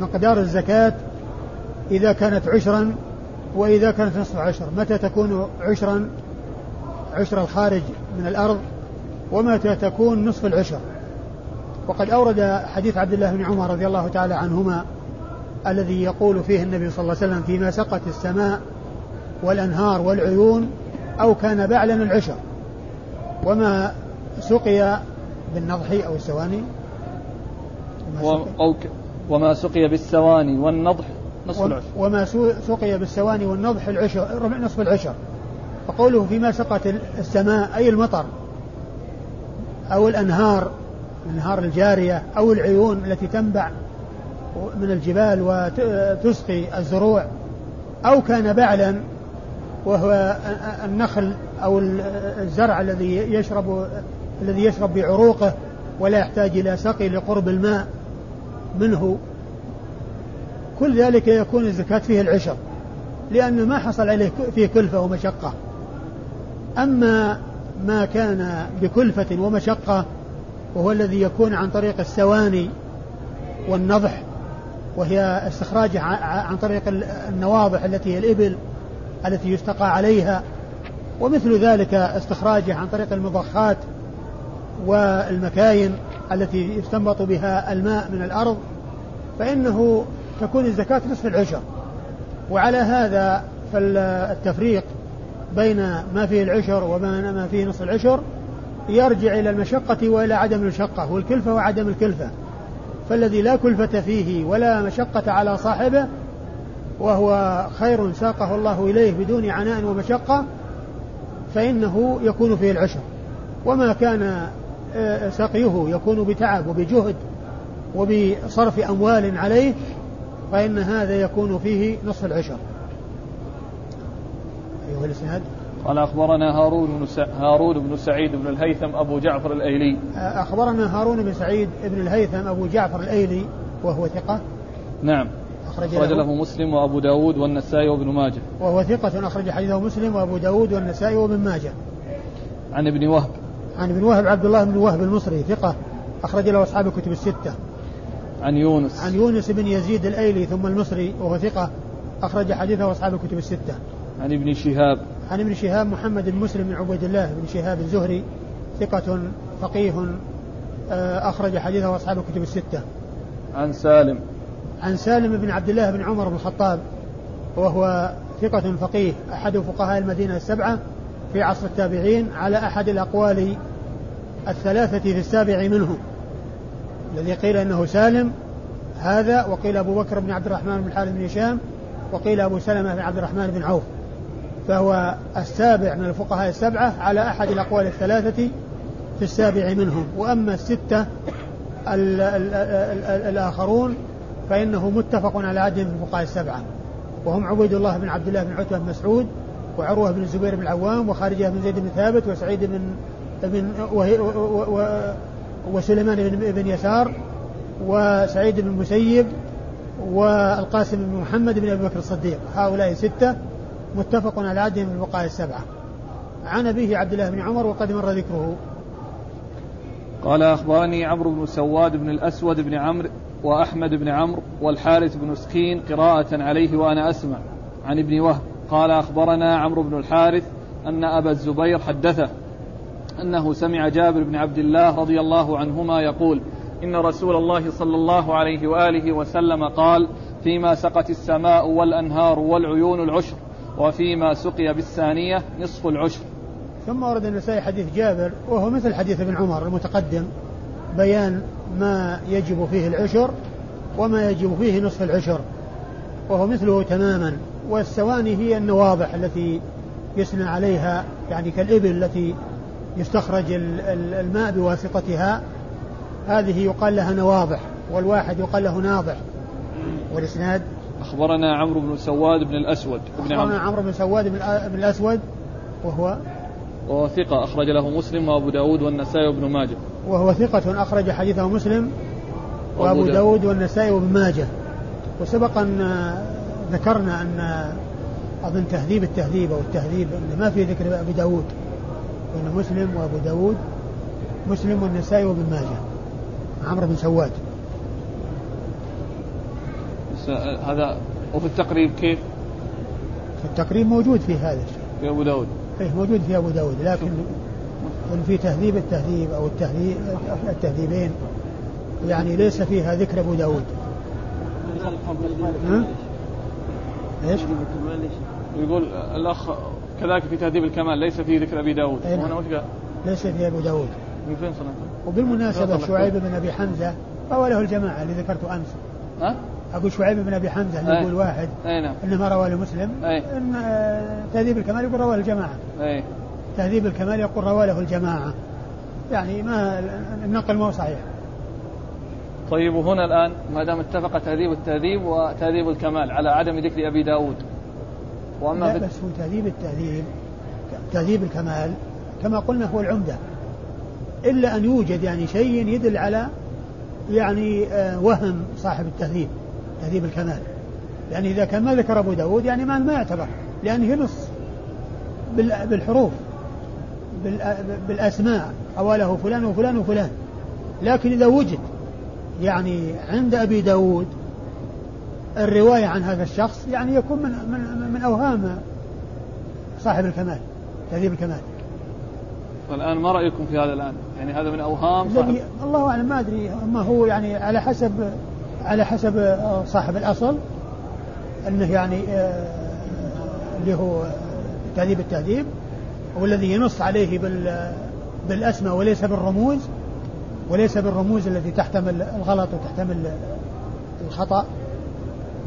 مقدار الزكاة إذا كانت عشرا وإذا كانت نصف عشر. متى تكون عشرا؟ عشر الخارج من الأرض ومتى تكون نصف العشر. وقد أورد حديث عبد الله بن عمر رضي الله تعالى عنهما الذي يقول فيه النبي صلى الله عليه وسلم فيما سقت السماء والأنهار والعيون أو كان بعلا العشر وما سقي بالنضح أو السواني. أو وما سقي بالسواني والنضح نصف العشر. وما سقي بالسواني والنضح العشر نصف العشر. فقوله فيما سقت السماء أي المطر أو الأنهار الأنهار الجارية أو العيون التي تنبع من الجبال وتسقي الزروع أو كان بعلا وهو النخل أو الزرع الذي يشرب الذي يشرب بعروقه ولا يحتاج إلى سقي لقرب الماء منه. كل ذلك يكون الزكاة فيه العشر لأن ما حصل عليه فيه كلفة ومشقة. أما ما كان بكلفة ومشقة وهو الذي يكون عن طريق السواني والنضح وهي استخراجه عن طريق النواضح التي هي الإبل التي يستقى عليها ومثل ذلك استخراجه عن طريق المضخات والمكاين التي يستنبط بها الماء من الأرض. فإنه تكون الزكاة نصف العشر. وعلى هذا فالتفريق بين ما فيه العشر وما ما فيه نصف العشر. يرجع إلى المشقة وإلى عدم المشقة والكلفة وعدم الكلفة. فالذي لا كلفة فيه ولا مشقة على صاحبه وهو خير ساقه الله إليه بدون عناء ومشقة فإنه يكون فيه العشر. وما كان آه، سقيه يكون بتعب وبجهد وبصرف أموال عليه فإن هذا يكون فيه نصف العشر. أيها الإسناد قال أخبرنا هارون بن هارون بن سعيد بن الهيثم أبو جعفر الأيلي. أخبرنا هارون بن سعيد بن الهيثم أبو جعفر الأيلي وهو ثقة. نعم. أخرج, أخرج له, له مسلم وأبو داود والنسائي وابن ماجه. وهو ثقة أخرج حديثه مسلم وأبو داود والنسائي وابن ماجه. عن ابن وهب. عن ابن وهب عبد الله بن وهب المصري ثقة. أخرج له أصحاب الكتب الستة. عن يونس. عن يونس بن يزيد الأيلي ثم المصري وهو ثقة. أخرج حديثه أصحاب الكتب الستة. عن ابن شهاب. عن ابن شهاب محمد بن مسلم بن عبيد الله بن شهاب الزهري ثقة فقيه آه، أخرج حديثه أصحاب الكتب الستة. عن سالم. عن سالم بن عبد الله بن عمر بن الخطاب وهو ثقة فقيه أحد فقهاء المدينة السبعة في عصر التابعين على أحد الأقوال الثلاثة في السابع منهم الذي قيل أنه سالم هذا وقيل أبو بكر بن عبد الرحمن بن الحارث بن هشام وقيل أبو سلمة بن عبد الرحمن بن عوف. فهو السابع من الفقهاء السبعة على أحد الأقوال الثلاثة في السابع منهم. وأما الستة ال ال ال الآخرون فإنه متفق على عدهم في الفقهاء السبعة. وهم عبيد الله بن عبد الله بن عتبة بن مسعود وعروة بن الزبير بن العوام وخارجة بن زيد بن ثابت وسعيد بن بن وسليمان بن, بن يسار وسعيد بن المسيب والقاسم بن محمد بن أبي بكر الصديق. هؤلاء ستة متفق على عدهم من الفقهاء السبعة. عن أبيه عبد الله بن عمر وقد مر ذكره. قال أخبرني عمرو بن سواد بن الأسود بن عمرو وأحمد بن عمرو والحارث بن سكين قراءة عليه وأنا أسمع. عن ابن وهب قال أخبرنا عمرو بن الحارث أن أبا الزبير حدثه أنه سمع جابر بن عبد الله رضي الله عنهما يقول إن رسول الله صلى الله عليه وآله وسلم قال فيما سقت السماء والأنهار والعيون العشر. وفيما سقي بالثانية نصف العشر. ثم ورد النسائي حديث جابر وهو مثل حديث ابن عمر المتقدم بيان ما يجب فيه العشر وما يجب فيه نصف العشر وهو مثله تماما. والسواني هي النواضح التي يسنى عليها يعني كالإبل التي يستخرج الماء بواسطتها. هذه يقال لها نواضح والواحد يقال له ناضح. والإسناد أخبرنا عمرو بن سواد بن الأسود. بن أخبرنا عمرو بن سواد بن الأسود وهو وهو ثقة أخرج له مسلم وأبو داود والنسائي وابن ماجه. وهو ثقة أخرج حديثه مسلم وأبو داود. والنسائي وابن ماجه. وسبق أن ذكرنا أن أظن تهذيب التهذيب أو التهذيب أن ما في ذكر أبي داود. وأن مسلم وأبو داود مسلم والنسائي وابن ماجه. عمرو بن سواد. هذا وفي التقريب كيف؟ في التقريب موجود في هذا الشيء في أبو داود إيه موجود في أبو داود لكن في تهذيب التهذيب أو التهذيب التهذيبين يعني ليس فيها ذكر أبو داود إيش؟ يقول الأخ كذلك في تهذيب الكمال ليس فيه ذكر أبي داود أيه وش قال؟ ليس في أبو داود من فين صنعت؟ وبالمناسبة شعيب بن أبي حمزة روى له الجماعة اللي ذكرته أمس ها؟ أقول شعيب بن أبي حمزة اللي يقول واحد. أي نعم. إنما رواه لمسلم. أي إن آه، تهذيب الكمال يقول رواه الجماعة. أي تهذيب الكمال يقول رواه له الجماعة. يعني ما النقل ما هو صحيح. طيب وهنا الآن ما دام اتفق تهذيب التهذيب وتهذيب الكمال على عدم ذكر أبي داود. وأما لا بس هو تهذيب التهذيب تهذيب الكمال كما قلنا هو العمدة. إلا أن يوجد يعني شيء يدل على يعني آه، وهم صاحب التهذيب. تهذيب الكمال. يعني إذا كان ما ذكر أبو داود يعني ما, ما يعتبر. لأنه نص بالحروف بالأسماء. حواله فلان وفلان وفلان. لكن إذا وجد يعني عند أبي داود الرواية عن هذا الشخص يعني يكون من من من أوهام صاحب الكمال تهذيب الكمال. والآن ما رأيكم في هذا الآن؟ يعني هذا من أوهام صاحب الله أعلم ما أدري. ما هو يعني على حسب على حسب صاحب الأصل أنه يعني آه، اللي هو تهذيب التهذيب والذي ينص عليه بال بالأسماء وليس بالرموز وليس بالرموز التي تحتمل الغلط وتحتمل الخطأ.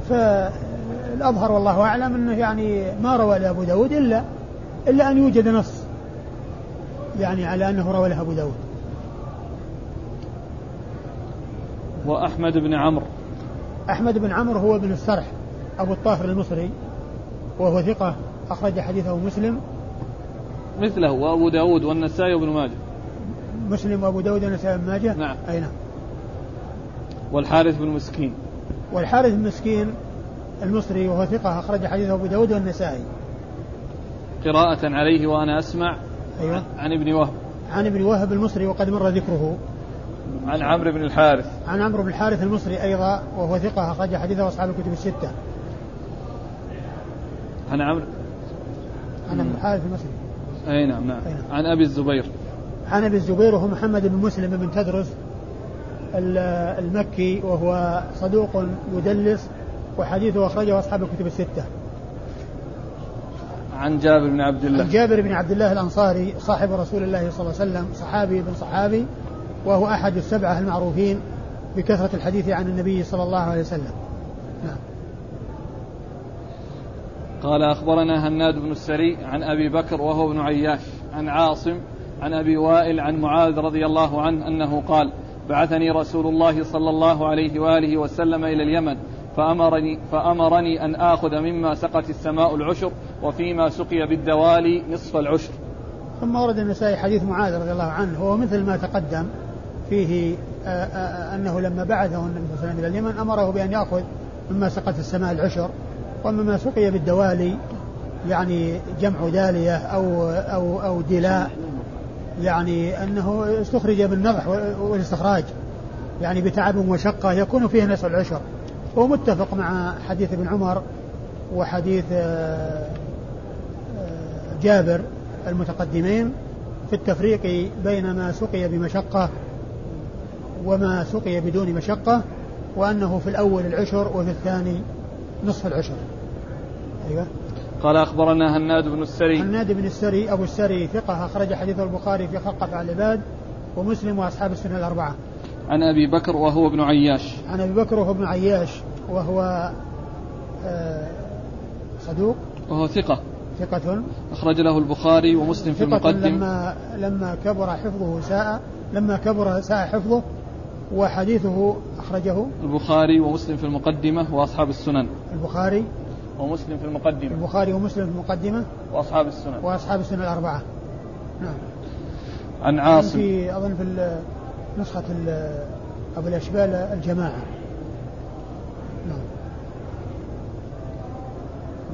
فالأظهر والله أعلم أنه يعني ما روى لأبو داود إلا إلا أن يوجد نص يعني على أنه روى له أبو داود. وأحمد بن عمرو. أحمد بن عمرو هو ابن السرح أبو الطاهر المصري وهو ثقة أخرج حديثه مسلم. مثله وأبو داود والنسائي وابن ماجه. مسلم وأبو داود والنسائي وابن ماجه؟ نعم. أي نعم. والحارث بن مسكين. والحارث بن مسكين المصري وهو ثقة أخرج حديثه أبو داود والنسائي. قراءة عليه وأنا أسمع أيوة. عن ابن وهب. عن ابن وهب المصري وقد مر ذكره. عن عمرو بن الحارث. عن عمرو بن الحارث المصري أيضا وهو ثقة أخرج حديثه أصحاب الكتب الستة. عن عمرو عن ابن الحارث المصري. أي نعم نعم. أي نعم. عن أبي الزبير. عن أبي الزبير وهو محمد بن مسلم بن تدرس ال- المكي وهو صدوق يدلس وحديثه أخرجه أصحاب الكتب الستة. عن جابر بن عبد الله. عن جابر بن عبد الله الأنصاري صاحب رسول الله صلى الله عليه وسلم صحابي بن صحابي وهو أحد السبعة المعروفين بكثرة الحديث عن النبي صلى الله عليه وسلم. نعم. قال أخبرنا هناد بن السري عن أبي بكر وهو ابن عياش عن عاصم عن أبي وائل عن معاذ رضي الله عنه أنه قال بعثني رسول الله صلى الله عليه وآله وسلم إلى اليمن فأمرني, فأمرني أن آخذ مما سقت السماء العشر وفيما سقي بالدوالي نصف العشر. ثم ورد النسائي حديث معاذ رضي الله عنه هو مثل ما تقدم. فيه آه، آه، آه، أنه لما بعثه النبي صلى الله عليه وسلم إلى اليمن أمره بأن يأخذ مما سقت السماء العشر ومما سقي بالدوالي يعني جمع دالية أو أو أو دلاء يعني أنه استخرج بالنضح والاستخراج يعني بتعب ومشقة يكون فيه نسع العشر. هو متفق مع حديث ابن عمر وحديث جابر المتقدمين في التفريق بين ما سقي بمشقة وما سقي بدون مشقة وأنه في الأول العشر وفي الثاني نصف العشر. أيوة. قال أخبرنا هناد بن السري. حناد بن السري أبو السري ثقة أخرج حديث البخاري في خلق أفعال العباد ومسلم وأصحاب السنة الأربعة. عن أبي بكر وهو ابن عياش. عن أبي بكر وهو ابن عياش وهو آه، صدوق. وهو ثقة. ثقة. أخرج له البخاري ومسلم في المقدم. لما لما كبر حفظه ساء لما كبر ساء حفظه وحديثه أخرجه البخاري ومسلم في المقدمة وأصحاب السنن. البخاري ومسلم في المقدمة. البخاري ومسلم في المقدمة وأصحاب السنن. وأصحاب السنة الأربعة. نعم. عن عاصم. في أظن في نسخة أبو الأشبال الجماعة. نعم.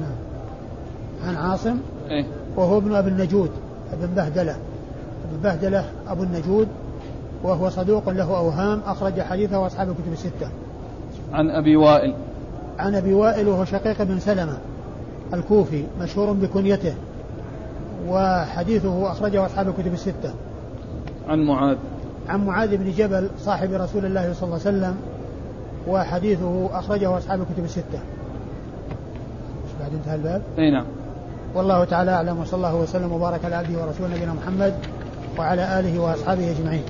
نعم. عن عاصم. إيه. وهو ابن أبي النجود ابن بهدلة. ابن بهدلة أبو النجود وهو صدوق له أوهام أخرج حديثه أصحاب الكتب الستة. عن أبي وائل. عن أبي وائل وهو شقيق بن سلمة الكوفي مشهور بكنيته وحديثه أخرجه أصحاب الكتب الستة. عن معاذ. عن معاذ بن جبل صاحب رسول الله صلى الله عليه وسلم وحديثه أخرجه أصحاب الكتب الستة. مش بعد انتهى الباب؟ أي نعم. والله تعالى أعلم وصلى الله وسلم وبارك على عبده ورسوله نبينا محمد وعلى آله وأصحابه أجمعين.